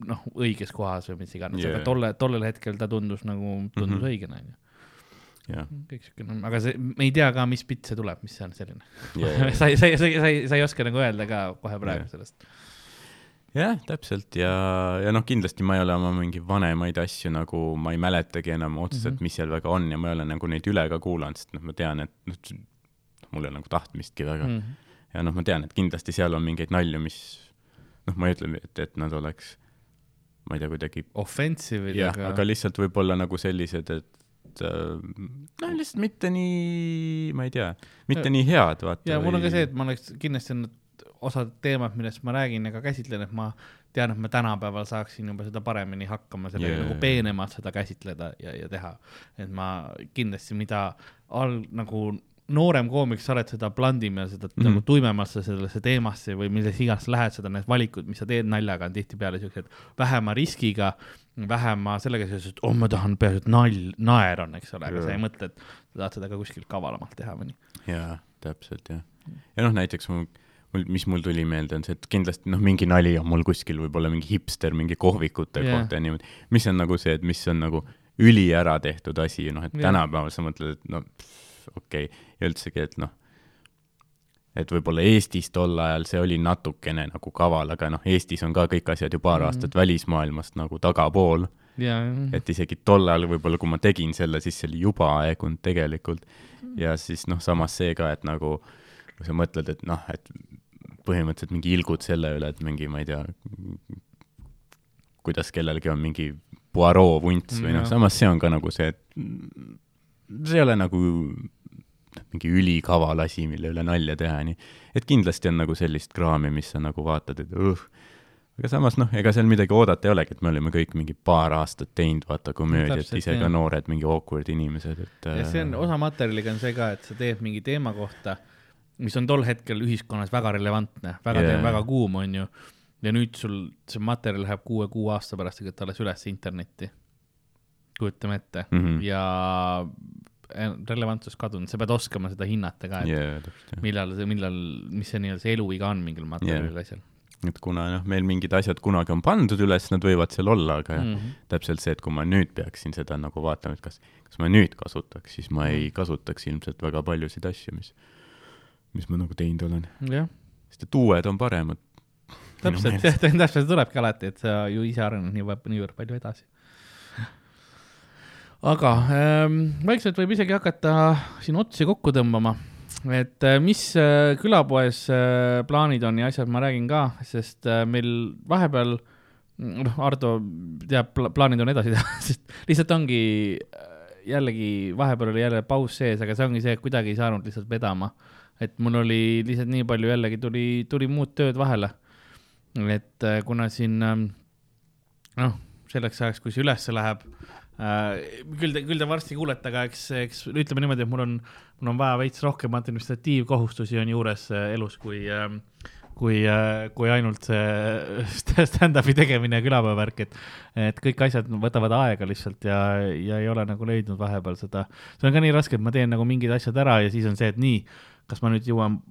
noh, õiges kohas või mis iganes yeah., aga tolle, tollel hetkel ta tundus nagu, tundus mm. -hmm. õigena onju. Kõik siukene, aga see, me ei tea ka, mis pitt see tuleb, mis see on selline. jah, sa ei, sa ei, sa ei, sa ei, sa ei oska nagu öelda ka kohe praegu Jah. sellest. jah, täpselt ja, ja noh, kindlasti ma ei ole oma mingi vanemaid asju nagu, ma ei mäletagi enam otseselt mm. -hmm. mis seal väga on ja ma ei ole nagu neid üle ka kuulanud, sest noh, ma tean, et noh, mul ei ole nagu tahtmistki väga mm. Mhm. ja noh, ma tean, et kindlasti seal on mingeid nalju, mis noh, ma ei ütle, et, et nad oleks, ma ei tea, kuidagi Offensive jah, aga lihtsalt võib-olla nagu sellised, et äh, noh, lihtsalt mitte nii, ma ei tea, mitte Ja- nii head, vaata. ja mul on ka see, et ma oleks kindlasti on osad teemad, millest ma räägin ja ka käsitlen, et ma tean, et ma tänapäeval saaksin juba seda paremini hakkama, sellega yeah. nagu peenemalt seda käsitleda ja, ja teha. et ma kindlasti, mida all nagu noorem koomik sa oled, seda blandim ja seda mm Mhm. -hmm. nagu tuimemalt sa sellesse teemasse või milles iganes lähed, seda need valikud, mis sa teed naljaga, on tihtipeale siuksed vähema riskiga, vähema sellega seoses, et oh, ma tahan peaasi, et nalj, naer on, eks ole, aga sa ei mõtle, et sa tahad seda ka kuskilt kavalamalt teha või nii. jaa, täpselt jah. ja noh, näiteks mul, mul, mis mul tuli meelde, on see, et kindlasti noh, mingi nali on mul kuskil võib-olla mingi hipster mingi kohvikute yeah. kohta ja niimoodi, mis on nagu see, et mis on nagu üliära tehtud asi, noh, et Jah. tänapäeval sa mõtled, et no okei okay., ja üldsegi, et noh, et võib-olla Eestis tol ajal see oli natukene nagu kaval, aga noh, Eestis on ka kõik asjad ju paar Mhm. aastat välismaailmast nagu tagapool ja, et isegi tol ajal võib-olla, kui ma tegin selle, siis see oli juba aegunud tegelikult. ja siis noh, samas see ka, et nagu kui sa mõtled, et noh, et põhimõtteliselt mingi ilgud selle üle, et mingi, ma ei tea, kuidas kellelgi on mingi Poirot vunts või noh, samas see on ka nagu see, et see ei ole nagu mingi ülikaval asi, mille üle nalja teha, nii et kindlasti on nagu sellist kraami, mis sa nagu vaatad, et õh, aga samas noh, ega seal midagi oodata ei olegi, et me oleme kõik mingi paar aastat teinud, vaata komöödiat, ise ka noored mingi awkward inimesed, et ja see on, osa materjaliga on see ka, et sa teed mingi teema kohta, mis on tol hetkel ühiskonnas väga relevantne, väga yeah., väga kuum, onju. ja nüüd sul see materjal läheb kuue-kuue aasta pärast tegelikult alles üles internetti. kujutame ette mm. -hmm. ja relevantsus kadunud, sa pead oskama seda hinnata ka, et yeah. millal millal, mis see nii-öelda see eluiga on mingil materjalil yeah. asjal et kuna noh, meil mingid asjad kunagi on pandud üles, nad võivad seal olla, aga mm. mm. -hmm. täpselt see, et kui ma nüüd peaksin seda nagu vaatama, et kas, kas ma nüüd kasutaks, siis ma Mhm. ei kasutaks ilmselt väga paljusid asju, mis, mis ma nagu teinud olen. jah, sest et uued on paremad. täpselt, jah, täpselt tulebki alati, et sa ju ise arened nii, niivõrd palju edasi. Aga ähm, vaikselt võib isegi hakata siin otsi kokku tõmbama, et äh, mis äh, külapoes äh, plaanid on ja asjad ma räägin ka, sest meil vahepeal, noh, Ardo teab, plaanid on edasi teha, sest lihtsalt ongi jällegi vahepeal oli jälle paus sees, aga see ongi see, et kuidagi ei saanud lihtsalt vedama. et mul oli lihtsalt nii palju jällegi tuli, tuli muud tööd vahele et kuna siin ähm, noh, selleks ajaks, kui see ülesse läheb äh,, küll te, küll te varsti kuulete, aga eks, eks ütleme niimoodi, et mul on, mul on vaja veits rohkem administratiivkohustusi on juures äh, elus, kui äh, kui äh,, kui ainult see stand-up'i tegemine ja külapäevavärk, et, et kõik asjad võtavad aega lihtsalt ja, ja ei ole nagu leidnud vahepeal seda. see on ka nii raske, et ma teen nagu mingid asjad ära ja siis on see, et nii, kas ma nüüd jõuan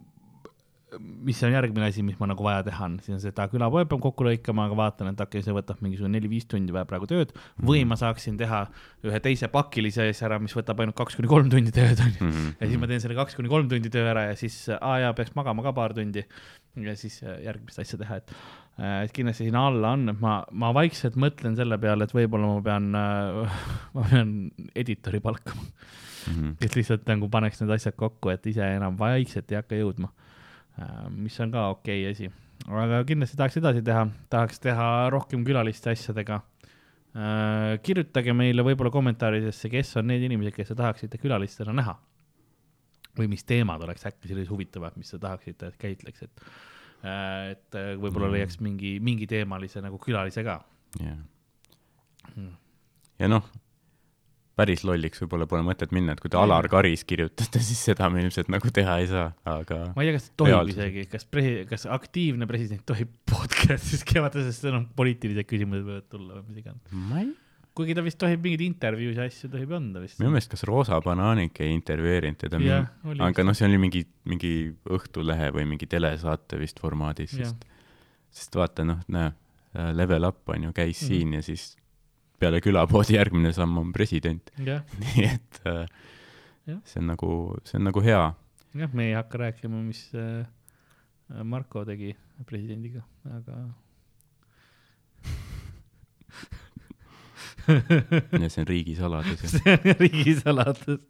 mis on järgmine asi, mis ma nagu vaja teha on, siis on aa, külapoe pean kokku lõikama, aga vaatan, et okei okay,, see võtab mingisugune neli-viis tundi vaja praegu tööd. Või ma saaksin teha ühe teise pakilise asja ära, mis võtab ainult kaks kuni kolm tundi tööd, onju. ja siis ma teen selle kaks kuni kolm tundi töö ära ja siis, aa jaa, peaks magama ka paar tundi. Ja siis äh, järgmist asja teha, et äh, et kindlasti sinna alla on, et ma, ma vaikselt mõtlen selle peale, et võib-olla ma pean, ma pean editori palkama, kes lihtsalt nagu paneks need asjad kokku, et ise enam vaikselt ei hakka jõudma. Mis on ka okei okay asi, aga kindlasti tahaks edasi teha, tahaks teha rohkem külaliste asjadega. kirjutage meile võib-olla kommentaaridesse, kes on need inimesed, kes te tahaksite külalistena näha. või mis teemad oleks äkki sellised huvitavad, mis te tahaksite, et käitleks, et, et äh, võib-olla Mm. leiaks mingi, mingi teemalise nagu külalise ka. jah. Mm. ja noh, päris lolliks võib-olla pole mõtet minna, et kui te Alar Karis kirjutate, siis seda me ilmselt nagu teha ei saa, aga ma ei tea, kas tohib Reaalsus. isegi, kas presi-, kas aktiivne president tohib podcast'is keevata, sest noh, poliitilised küsimused võivad tulla või mis iganes. ma ei, kuigi ta vist tohib mingeid intervjuusid ja asju tohib anda vist. minu meelest kas Roosa Banaanik ei intervjueerinud teda aga noh, see oli mingi, mingi Õhtulehe või mingi telesaate vist formaadis, sest, sest vaata noh, näe, Level Up on ju, käis Mhm. siin ja siis peale külapoodi järgmine samm on president, jah, nii et äh, Jah. see on nagu, see on nagu hea, jah, me ei hakka rääkima, mis äh, Marko tegi presidendiga, aga ja see on riigisaladus see on riigisaladus.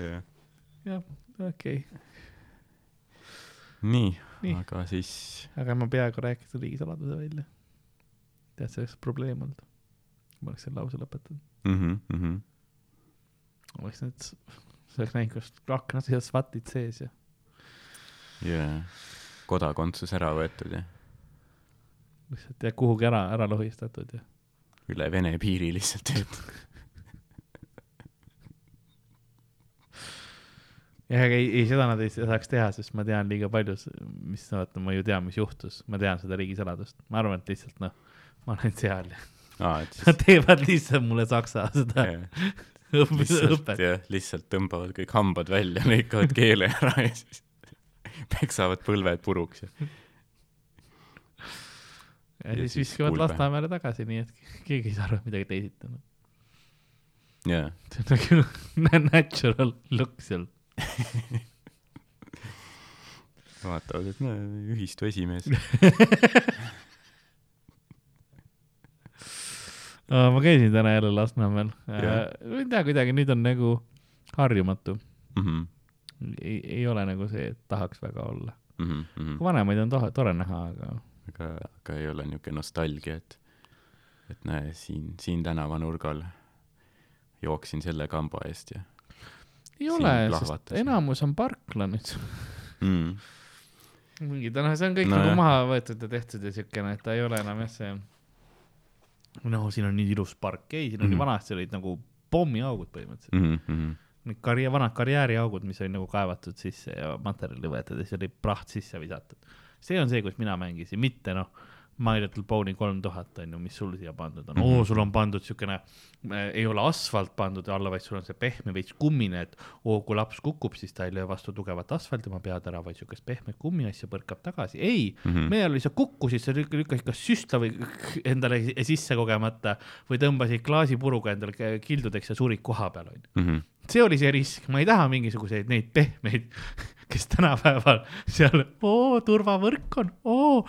jah. jah, okei okay., Nii. Aga siis aga ma peaaegu rääkisin riigisaladuse välja. tead, see oleks probleem olnud. ma oleks selle lause lõpetanud. mm. -hmm. oleks need, see oleks näinud, kus aknad ja SWAT-id sees ja ja kodakondsus ära võetud ja lihtsalt ja kuhugi ära, ära lohistatud ja. üle Vene piiri lihtsalt töötab. jah, aga ei, ei seda nad ei saaks teha, sest ma tean liiga palju, mis, vaata, ma ju tean, mis juhtus, ma tean seda riigisaladust, ma arvan, et lihtsalt noh, ma olen seal ja aa, et nad siis teevad lihtsalt mulle saksa seda jah, õpet, jah, lihtsalt tõmbavad kõik hambad välja, lõikavad keele ära ja siis peksavad põlved puruks ja ja siis siis viskavad. Lasnamäele tagasi, nii et keegi ei saa aru, et midagi teisiti on. jaa, see on nagu natural look seal. vaatavad, et no ühistu esimees. ma käisin täna jälle Lasnamäel. Ei tea, kuidagi nüüd on nagu harjumatu. Mhm, ei, ei ole nagu see, et tahaks väga olla. mhm, vanemaid on tore, tore näha, aga aga, aga ei ole niisugune nostalgia, et et näe, siin, siin tänavanurgal jooksin selle kamba eest ja ei ole, sest enamus on parkla nüüd. mm.. mingid, noh, see on kõik No nagu maha võetud ja tehtud ja siukene, et ta ei ole enam jah see. no siin on nii ilus park, ei, siin oli Mhm. vanasti olid nagu pommiaugud põhimõtteliselt. Mm -hmm. Need karjää, vanad karjääriaugud, mis olid nagu kaevatud sisse ja materjali võetud ja siis oli praht sisse visatud. see on see, kus mina mängisin, mitte noh, My Little Pony kolm tuhat on ju, mis sul siia pandud on mm, -hmm. oo, sul on pandud siukene, ei ole asfalt pandud alla, vaid sul on see pehme veits kummine, et oo, kui laps kukub, siis ta ei löö vastu tugevat asfalti oma pead ära, vaid siukest pehmet kummiasja põrkab tagasi, ei mm. -hmm. meil oli see kukkusid, sa lük- lükkasid kas süstla või endale sisse kogemata või tõmbasid klaasipuruga endale kildudeks ja surid koha peal onju. Mhm. see oli see risk, ma ei taha mingisuguseid neid pehmeid, kes tänapäeval seal, oo, turvavõrk on, oo,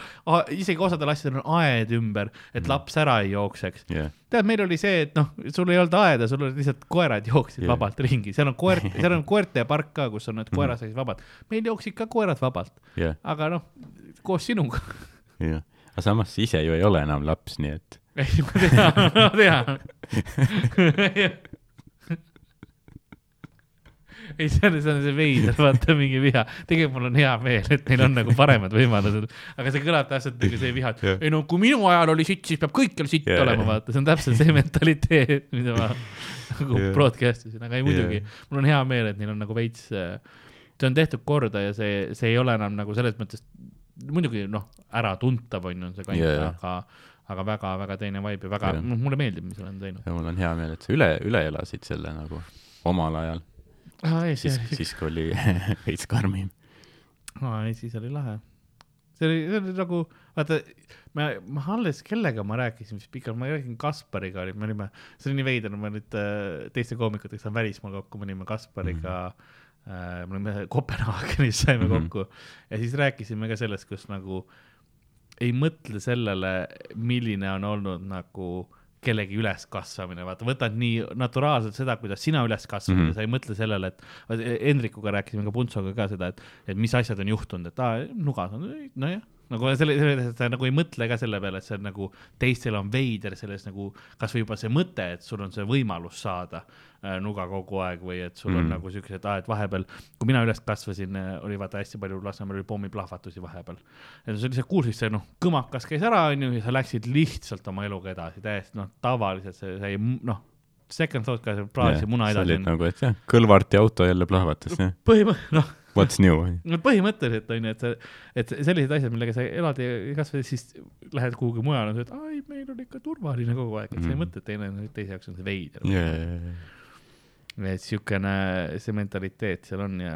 isegi osadel asjadel on aed ümber, et laps ära ei jookseks. jah, tead, meil oli see, et noh, sul ei olnud aeda, sul olid lihtsalt koerad jooksid yeah. vabalt ringi, seal on koer, seal on koerte park ka, kus on need Mhm. koerad said vabalt. meil jooksid ka koerad vabalt, jah, aga noh, koos sinuga. jah. aga samas sa ise ju ei ole enam laps, nii et ei, ma tean, ma tean. ei, see on, see on see veider, vaata mingi viha, tegelikult mul on hea meel, et neil on nagu paremad võimalused, aga see kõlab täpselt nagu see viha, et ei no kui minu ajal oli sitt, siis peab kõikjal sitt Jah. olema, vaata, see on täpselt see mentaliteet, mida ma nagu broadcast isin, aga ei muidugi. Mul on hea meel, et neil on nagu veits, see on tehtud korda ja see, see ei ole enam nagu selles mõttes, muidugi noh, äratuntav on ju see kant yeah., aga, aga väga-väga teine vibe ja väga noh, mulle meeldib, mis on teinud. ja mul on hea meel, et sa üle, üle elasid selle nagu omal ajal, aa, ei, siis, siis kui oli veits karmim. aa, ei, siis oli lahe. see oli, see oli nagu, vaata, ma, ma alles, kellega ma rääkisin vist pikalt, ma rääkisin Kaspariga, oli, me olime, see oli nii veider, ma nüüd äh, teiste koomikutega saan välismaal kokku, me olime Kaspariga mm, -hmm. äh, me olime Kopenhaagenis, saime mm. -hmm. kokku ja siis rääkisime ka sellest, kus nagu ei mõtle sellele, milline on olnud nagu kellegi üleskasvamine, vaata, võtad nii naturaalselt seda, kuidas sina üles kasvad mm. -hmm. ja sa ei mõtle sellele, et Hendrikuga rääkisime ka Puntsoga ka seda, et, et mis asjad on juhtunud, et aa, nugas on, nojah, nagu selle, selle, et sa nagu ei mõtle ka selle peale, et see on nagu teistel on veider selles nagu kasvõi juba see mõte, et sul on see võimalus saada äh, nuga kogu aeg või et sul mm. on nagu siuksed, et vahepeal, kui mina üles kasvasin, oli vaata hästi palju Lasnamäel oli pommiplahvatusi vahepeal. ja sa lihtsalt kuulsid, see noh, kõmakas käis ära, onju, ja sa läksid lihtsalt oma eluga edasi, täiesti noh, tavaliselt see, see ei noh, second thought ka, praadisid muna edasi nagu, et jah, Kõlvarti auto jälle plahvatas, jah. põhimõtteliselt, noh, What's new? no põhimõtteliselt on ju, et sa, et sellised asjad, millega sa elad ja kasvad, siis lähed kuhugi mujale, et ai, meil on ikka turvaline kogu aeg, et sa ei Mm. mõtle, et teine, teise jaoks on see veider. jaa, et siukene see mentaliteet seal on ja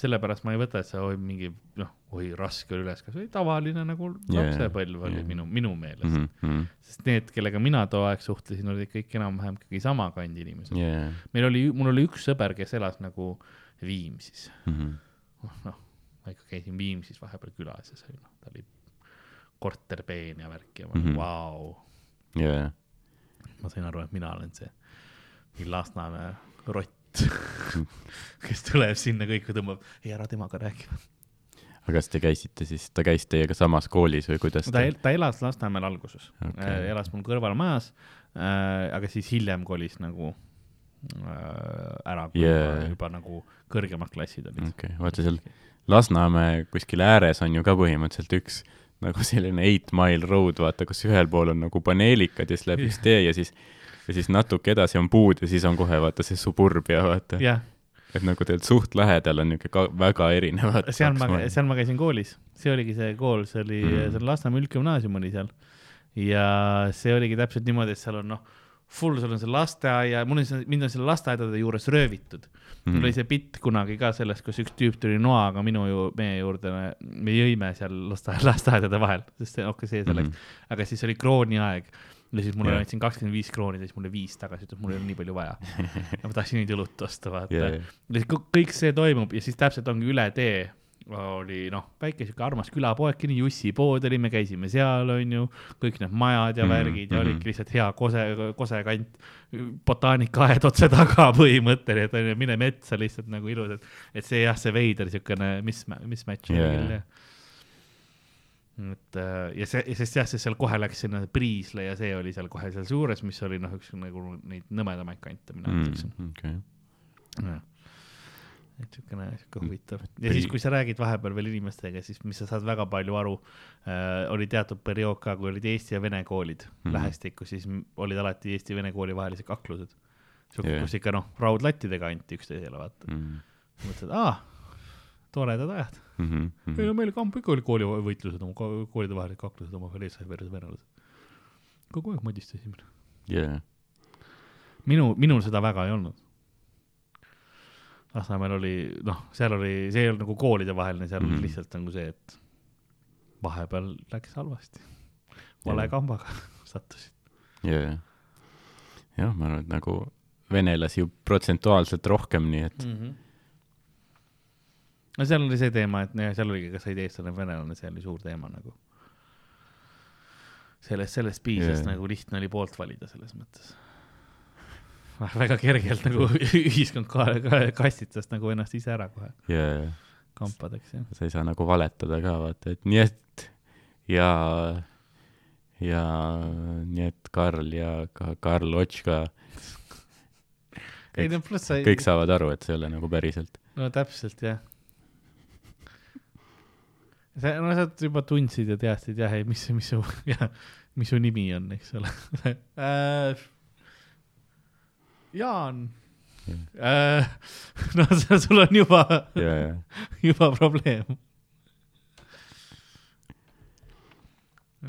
sellepärast ma ei võta, et see oi mingi noh, oi raske oli üles kasvada, tavaline nagu lapsepõlv oli jaa. minu, minu meelest. Mhm, sest need, kellega mina too aeg suhtlesin, olid kõik enam-vähem ikkagi sama kandi inimesed. jaa, meil oli, mul oli üks sõber, kes elas nagu Viimsis mhm. noh, ma ikka käisin Viimsis vahepeal külas ja see noh, ta oli korterpeen ja värk ja ma olin Mhm. vau, jaa, ma sain aru, et mina olen see Lasnamäe rott, kes tuleb sinna kõike tõmbab, ei ära temaga räägi. aga kas te käisite siis, ta käis teiega samas koolis või kuidas ta, ta elas Lasnamäel alguses okay., elas mul kõrval majas äh,, aga siis hiljem kolis nagu äh, ära, kui Yeah. yeah. juba, juba nagu kõrgemad klassid olid okei, vaata seal Lasnamäe kuskil ääres on ju ka põhimõtteliselt üks nagu selline eight mile road, vaata, kus ühel pool on nagu paneelikad ja siis läheb üks tee ja siis, ja siis natuke edasi on puud ja siis on kohe vaata see suburbia, vaata. jah, et nagu tegelikult suht lähedal on niisugune ka väga erinevad. seal ma, seal ma käisin koolis, see oligi see kool, see oli mm., see on Lasnamäe üldgümnaasium oli seal. ja see oligi täpselt niimoodi, et seal on noh, full, sul on see lasteaia, mul on see, mind on selle lasteaedade juures röövitud mm. Mhm. mul oli see bitt kunagi ka sellest, kus üks tüüp tuli noaga minu ju, meie juurde, me jõime seal lasteaed, lasteaedade vahel, sest see, okei, see selleks mm, Mhm. -hmm. aga siis oli krooni aeg ja siis mulle Jah. andsin kakskümmend viis krooni, siis mulle viis tagasi, ütles mul ei ole nii palju vaja. ma tahtsin neid õlut osta, vaata yeah, kõik- kõik see toimub ja siis täpselt ongi üle tee oli noh, väike siuke armas külapoekene, Jussi pood oli, me käisime seal, onju, kõik need majad ja Mhm, värgid ja mhm. olidki lihtsalt hea kose, kosekant, botaanikaaed otse taga põhimõtteliselt onju, mine metsa lihtsalt nagu ilus, et, see jah, see veider siukene mis, mis match oli Jaa. küll jah. et äh, ja see, sest jah, sest seal kohe läks sinna Priisle ja see oli seal kohe seal juures, mis oli noh, üks nagu neid nõmedamaid kante mina ütleksin Mm, okei, Jah. Et siukene, siuke huvitav ja siis, kui sa räägid vahepeal veel inimestega, siis mis sa saad väga palju aru äh,, oli teatud periood ka, kui olid Eesti ja Vene koolid mm. -hmm. lähestikku, siis olid alati Eesti ja Vene kooli vahelised kaklused. Jah. kus ikka noh, raudlattidega anti üksteisele, vaata. Mm. mõtlesid, aa, toredad ajad. Mhm, ei no meil kamp ikka oli koolivõitlused, koolide vahelised kaklused omavahel eestlased venelased. kogu aeg madistasime. jaa, minu, minul seda väga ei olnud. Lasnamäel oli, noh, seal oli, see ei olnud nagu koolide vaheline, seal mm Mhm. -hmm. lihtsalt nagu see, et vahepeal läks halvasti. vale Jaa. kambaga sattusid. jaa. jah, ma arvan, et nagu venelasi ju protsentuaalselt rohkem, nii et mm. -hmm. no seal oli see teema, et jah, seal oligi, kas sa olid eestlane või venelane, see oli suur teema nagu. sellest, sellest piisas yeah. nagu lihtne oli poolt valida selles mõttes. väga kergelt nagu ühiskond ka, ka, kastitas nagu ennast ise ära kohe jaa, kampadeks jah. sa ei saa nagu valetada ka, vaata, et nii et ja, ja nii et Karl ja ka Karl Otška, ei no pluss sa ei, kõik saavad aru, et see ei ole nagu päriselt. no täpselt jah. sa, no sa juba tundsid ja teadsid jah, ei mis, mis su, jah, mis su nimi on, eks ole äh,. Jaan äh. no sul on juba, ja, ja, juba probleem.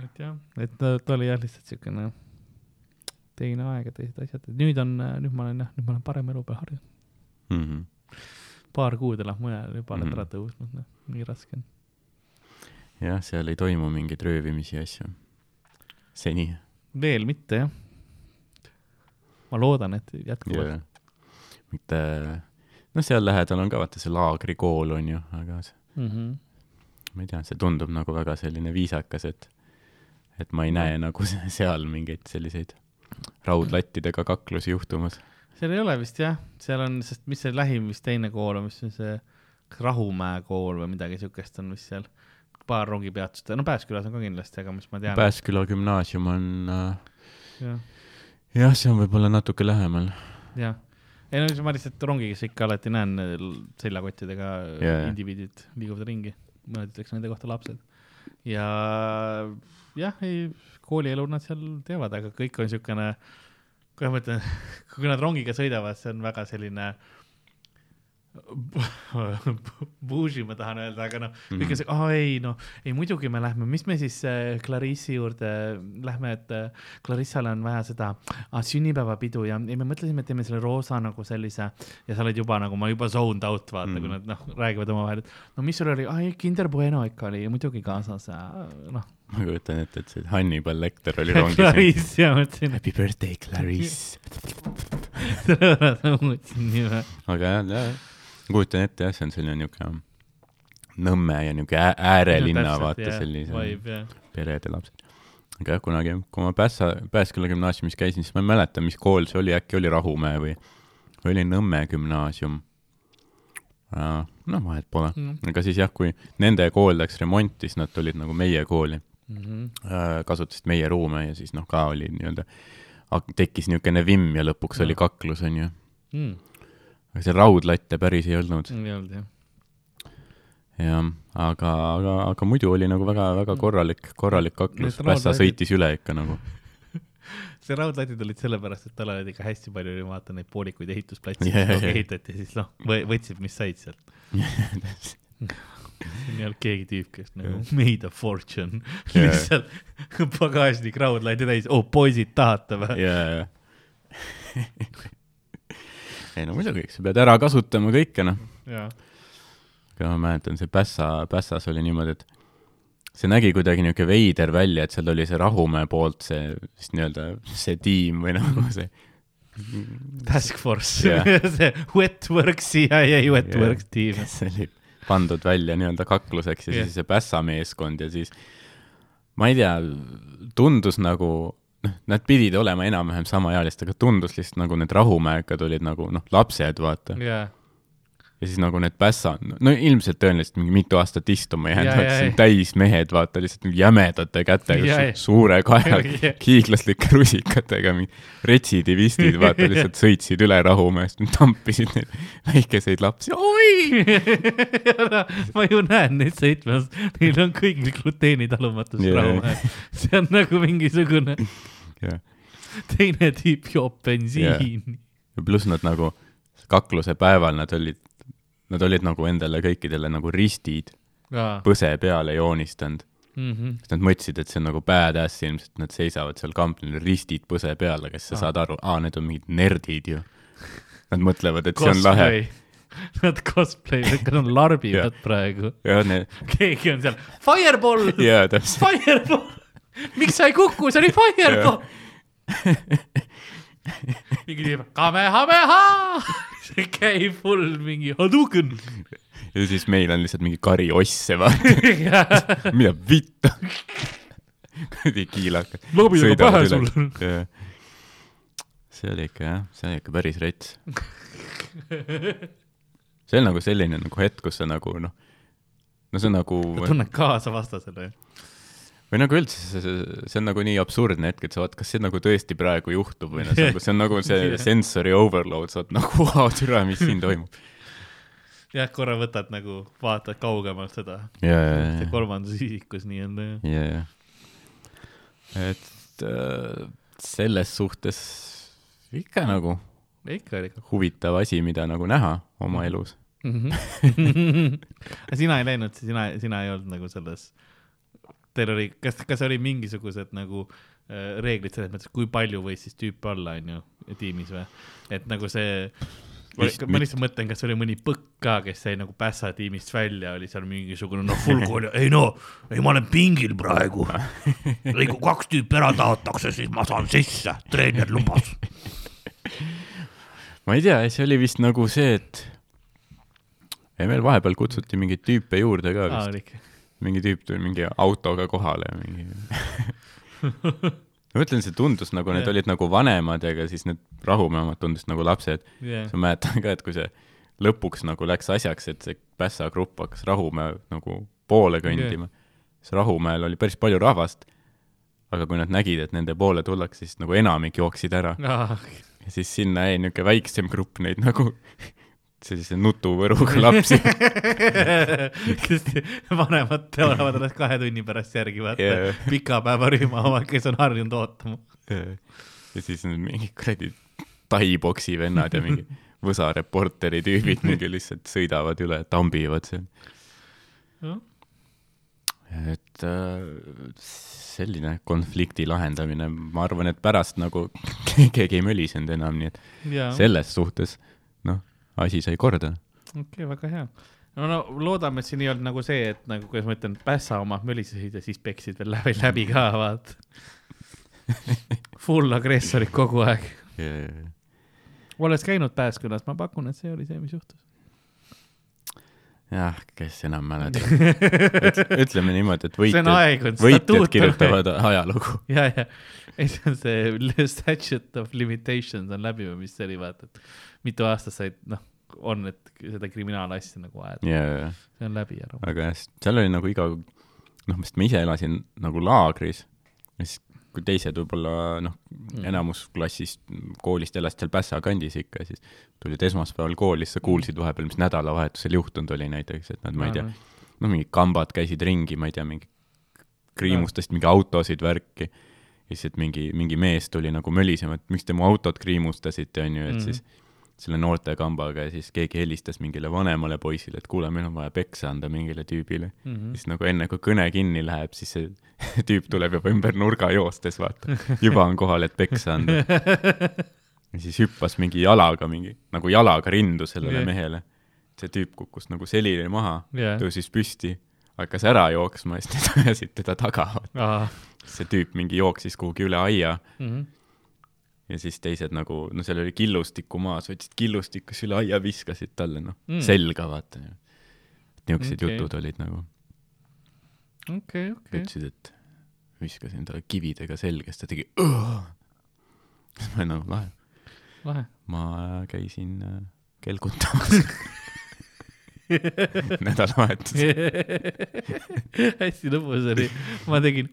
et jah, et ta, ta oli jah lihtsalt siukene teine aeg ja teised asjad, et nüüd on, nüüd ma olen jah, nüüd ma olen parema elu peal harjunud. Mhm. paar kuud elab mujal, juba oled Mhm. ära tõusnud, noh, nii raske on. jah, seal ei toimu mingeid röövimisi ja asju. seni. veel mitte jah. Ma loodan, et jätkuvalt ja mitte, noh, seal lähedal on ka vaata see laagrikool on ju, aga see, mm. -hmm. ma ei tea, see tundub nagu väga selline viisakas, et, et ma ei näe nagu se- seal mingeid selliseid raudlattidega kaklusi juhtumas. seal ei ole vist jah, seal on, sest mis see lähim vist teine kool on, mis on see Rahumäe kool või midagi siukest on vist seal. paar rongipeatust, no Pääskülas on ka kindlasti, aga mis ma tean. Pääsküla gümnaasium on äh,, jah, see on võib-olla natuke lähemal. jah. ei no ma lihtsalt rongis ikka alati näen l- seljakottidega yeah. indiviidid liiguvad ringi, mõned ütleks nende kohta lapsed. ja jah, ei, koolielu nad seal teevad, aga kõik on siukene, kuidas ma ütlen, kui nad rongiga sõidavad, see on väga selline Bougie ma tahan öelda, aga noh, kõik on see, aa ei noh, ei muidugi me lähme, mis me siis äh, Clarissi juurde lähme, et äh, Clarissale on vaja seda ah, sünnipäevapidu ja, ja me mõtlesime, et teeme selle roosa nagu sellise ja sa oled juba nagu ma juba zoned out vaata mm., kui nad noh räägivad omavahel, et no mis sul oli, ai Kinder Bueno ikka oli muidugi kaasas ja noh. ma kujutan ette, et see Hannibal Lecter oli rongis. Clarice ja mõtlesin, Happy birthday, Clarice. ma aga jah, jah, kujutan ette jah, see on selline niisugune Nõmme ja niisugune ää- äärelinna vaata sellise vibe jah. perede lapsed. aga jah, kunagi, kui ma Pässa, Pääsküla gümnaasiumis käisin, siis ma ei mäleta, mis kool see oli, äkki oli Rahumäe või, või oli Nõmme gümnaasium. noh, vahet pole. Mhm. aga siis jah, kui nende kool läks remonti, siis nad tulid nagu meie kooli, Mhm. kasutasid meie ruume ja siis noh, ka oli nii-öelda, tekkis niisugune vimm ja lõpuks Jah. oli kaklus, onju. Mm. Aga see raudlatte päris ei olnud ei olnud jah. jah, aga, aga, aga muidu oli nagu väga-väga korralik, korralik kaklus, Need Pässa sõitis üle ikka nagu. see raudlatid olid sellepärast, et tal oli ikka hästi palju oli vaata neid poolikuid ehitusplatse yeah,, mis jaa. ehitati, siis noh, võtsid, mis said sealt. siin ei olnud keegi tüüp, kes nagu Jah. made a fortune Jaa. lihtsalt pagasnik raudlati täis, oh poisid tahate või? jaa. Ei no muidugi, eks sa pead ära kasutama kõike, noh. aga ma mäletan, see Pässa, Pässas oli niimoodi, et see nägi kuidagi niisugune veider välja, et seal oli see Rahumäe poolt see vist nii-öelda see tiim või nagu see task force Jah. see wet work CIA wet Jah. work tiim. see oli pandud välja nii-öelda kakluseks ja Jah. siis see Pässa meeskond ja siis ma ei tea, tundus nagu noh, nad pidid olema enam-vähem samaealised, aga tundus lihtsalt nagu need Rahumäekad olid nagu noh, lapsed, vaata. jaa, ja siis nagu need pässa, no ilmselt tõenäoliselt mingi mitu aastat istuma Ja, jäänud, ja. täismehed, vaata lihtsalt mingi jämedate kätega Ja, su, suure kaela Ja., hiiglaslike rusikatega, retsidivistid, vaata lihtsalt sõitsid üle Rahumäest, tampisid neid väikeseid lapsi, oi. ma ju näen neid sõitmas, neil on kõigil gluteenitalumatus yeah.. see on nagu mingisugune ja teine tüüp joob bensiini ja pluss nad nagu kakluse päeval nad olid nad olid nagu endale kõikidele nagu ristid aa, põse peale joonistanud. mhm. siis nad mõtlesid, et see on nagu badass ilmselt, nad seisavad seal kampnil ristid põse peal, aga siis sa saad aru, aa, need on mingid nerdid ju. Nad mõtlevad, et see on lahe. Nad cosplay, nad on larbivad praegu. need, keegi on seal, fireball, jaa, fireball, miks sa ei kuku, see oli fireball. mingi tüüp, kamehameha, see käib full mingi Hadouken. ja siis meil on lihtsalt mingi kari osse, vaata, mida vittu. kuradi kiilakad. Lobiga pähe sul. see oli ikka jah, see oli ikka päris rets. see on nagu selline nagu hetk, kus sa nagu noh, no see on nagu, tunned kaasa vastasele. Või nagu üldse see, see, see on nagu nii absurdne hetk, et sa vaatad, kas see nagu tõesti praegu juhtub või noh, see on nagu, see on nagu see sensory overload, sa oled nagu, vau, türa, mis siin toimub. jah, korra võtad nagu, vaatad kaugemalt seda, ja, ja, see ja, kolmandas isikus nii-öelda. ja. et äh, selles suhtes ikka nagu ikka, ikka. huvitav asi, mida nagu näha oma elus. aga sina ei läinud, sina, sina ei olnud nagu selles, teil oli, kas, kas oli mingisugused nagu äh, reeglid selles mõttes, kui palju võis siis tüüpe olla, onju, tiimis või? et nagu see, ma lihtsalt mõtlen, kas oli mõni põkk ka, kes jäi nagu pässa tiimist välja, oli seal mingisugune noh, full kool ja ei no, ei ma olen pingil praegu. ei, kui kaks tüüpi ära taotakse, siis ma saan sisse, treener lubas. ma ei tea, see oli vist nagu see, et ja meil vahepeal kutsuti mingeid tüüpe juurde ka vist, oli ikka. Mingi tüüp tuli mingi autoga kohale ja mingi ma mõtlen, see tundus nagu need Jah. olid nagu vanemad, aga siis need rahumeemad tundusid nagu lapsed. jah, ma mäletan ka, et kui see lõpuks nagu läks asjaks, et see Pässa grupp hakkas Rahumäe nagu poole kõndima, siis Rahumäel oli päris palju rahvast, aga kui nad nägid, et nende poole tullakse, siis nagu enamik jooksid ära. Aa, ja siis sinna jäi niisugune väiksem grupp neid nagu sellise nutuvõruga lapsi kes vanemad tulevad alles kahe tunni pärast järgi, vaata yeah., pikapäevarühma omad, kes on harjunud ootama. ja siis need mingid kuradi taiboksi vennad ja mingi Võsa reporteri tüübid mingi lihtsalt sõidavad üle, tambivad seal. et äh, selline konflikti lahendamine, ma arvan, et pärast nagu keegi ei mölisenud enam, nii et jaa, selles suhtes noh, asi sai korda. okei okay,, väga hea. no no loodame, et siin ei olnud nagu see, et nagu, kuidas ma ütlen, pässa omad mölisesid ja siis peksid veel läbi, läbi ka, vaat. Full agressorid kogu aeg. olles käinud Pääskülas, ma pakun, et see oli see, mis juhtus. jah, kes enam mäletab. ütleme niimoodi, et võitjad, võitjad kirjutavad ajalugu. ja, ja, ei see on see statute of limitations on läbi või mis see oli, vaata, et mitu aastat said, noh, on, et seda kriminaalasja nagu ajada, ja, ja, see on läbi ära. aga jah, seal oli nagu iga, noh, sest ma ise elasin nagu laagris ja siis kui teised võib-olla noh, Mm. enamus klassist koolist elasid seal Pässa kandis ikka, siis tulid esmaspäeval kooli, siis sa kuulsid vahepeal, mis nädalavahetusel juhtunud oli näiteks, et nad, ma ei tea, no mingid kambad käisid ringi, ma ei tea, mingi kriimustasid mingi autosid, värki. ja siis, et mingi, mingi mees tuli nagu mölisema, et miks te mu autot kriimustasite, onju, et Mhm. siis selle noortekambaga ja siis keegi helistas mingile vanemale poisile, et kuule, meil on vaja peksa anda mingile tüübile. Mhm. siis nagu enne, kui kõne kinni läheb, siis see tüüp tuleb juba ümber nurga joostes, vaata. juba on kohal, et peksa anda. ja siis hüppas mingi jalaga, mingi nagu jalaga rindu sellele Jah. mehele. see tüüp kukkus nagu selili maha Jah. tõusis püsti, hakkas ära jooksma ja siis need ajasid teda taga. see tüüp mingi jooksis kuhugi üle aia mhm. Ja siis teised nagu, no seal oli killustikku maas, võtsid killustiku üle aia, viskasid talle noh Mm. selga vaata. niisugused okay. jutud olid nagu, okei, okei. ütlesid, et viskasin talle kividega selga, siis ta tegi. siis ma olin nagu lahe, lahe. ma käisin äh, kelgutamas nädalavahetusel. hästi lõbus oli, ma tegin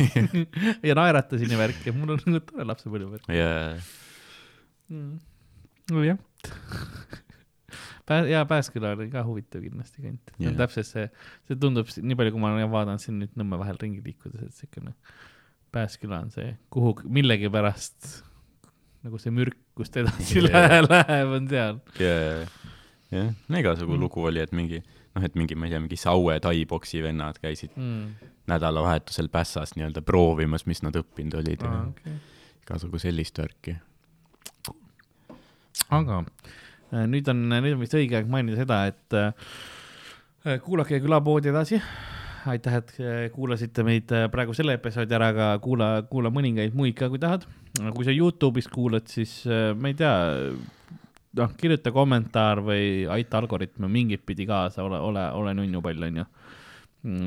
ja naeratasin ja värki, mul on nagu tore lapsepõlve värk ja mm.. nojah. Pää-, jaa, Pääsküla oli ka huvitav kindlasti kant yeah.. Täpselt see, see tundub, nii palju, kui ma olen vaadanud siin nüüd Nõmme vahel ringi liikudes, et siukene Pääsküla on see, kuhu millegipärast nagu see mürk, kust edasi yeah. läheb, on seal. ja jah, igasugu Mm. lugu oli, et mingi noh, et mingi, ma ei tea, mingi Saue tai-boksi vennad käisid mm.. nädalavahetusel Pässas nii-öelda proovimas, mis nad õppinud olid ja Ah, okay. igasugu sellist värki. aga äh, nüüd on, nüüd on vist õige aeg mainida seda, et äh, kuulake külapoodi edasi. aitäh, et äh, kuulasite meid äh, praegu selle episoodi ära, aga kuula, kuula mõningaid muid ka, kui tahad. kui sa Youtube'ist kuulad, siis ma ei tea, noh, kirjuta kommentaar või aita algoritme mingit pidi kaasa, ole, ole, ole nunnu pall, onju.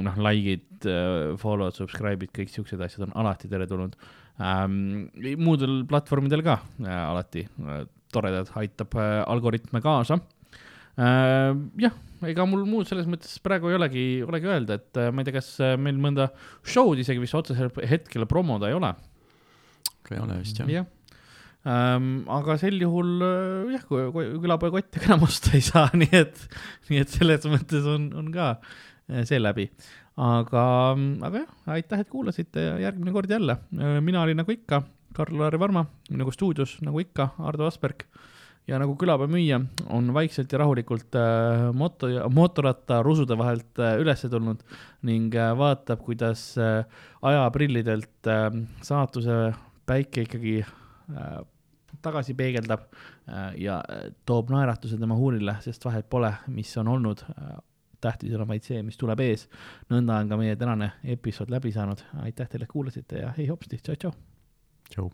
noh, like'id, follow'd, subscribe'id, kõik siuksed asjad on alati teretulnud ähm,. muudel platvormidel ka äh, alati äh, toredad, aitab äh, algoritme kaasa äh,. jah, ega mul muud selles mõttes praegu ei olegi, olegi öelda, et äh, ma ei tea, kas äh, meil mõnda show'd isegi vist otsesel hetkel promoda ei ole. ei ole vist jah. jah ähm,. aga sel juhul äh, jah, külapoe kotti ka enam osta ei saa, nii et, nii et selles mõttes on, on ka äh, seeläbi. aga, aga jah, aitäh, et kuulasite ja järgmine kord jälle. mina olin nagu ikka Karl-Lari Varma, nagu stuudios nagu ikka Ardo Asperg ja nagu külapäeva müüja on vaikselt ja rahulikult äh, moto ja mootorratta rusude vahelt äh, üles tulnud ning äh, vaatab, kuidas äh, ajaprillidelt äh, saatuse päike ikkagi äh, tagasi peegeldab äh, ja äh, toob naeratuse tema huulile, sest vahet pole, mis on olnud äh,. tähtis on vaid see, mis tuleb ees. nõnda on ka meie tänane episood läbi saanud. aitäh teile, et kuulasite ja hei hopsti, tšau-tšau. tšau.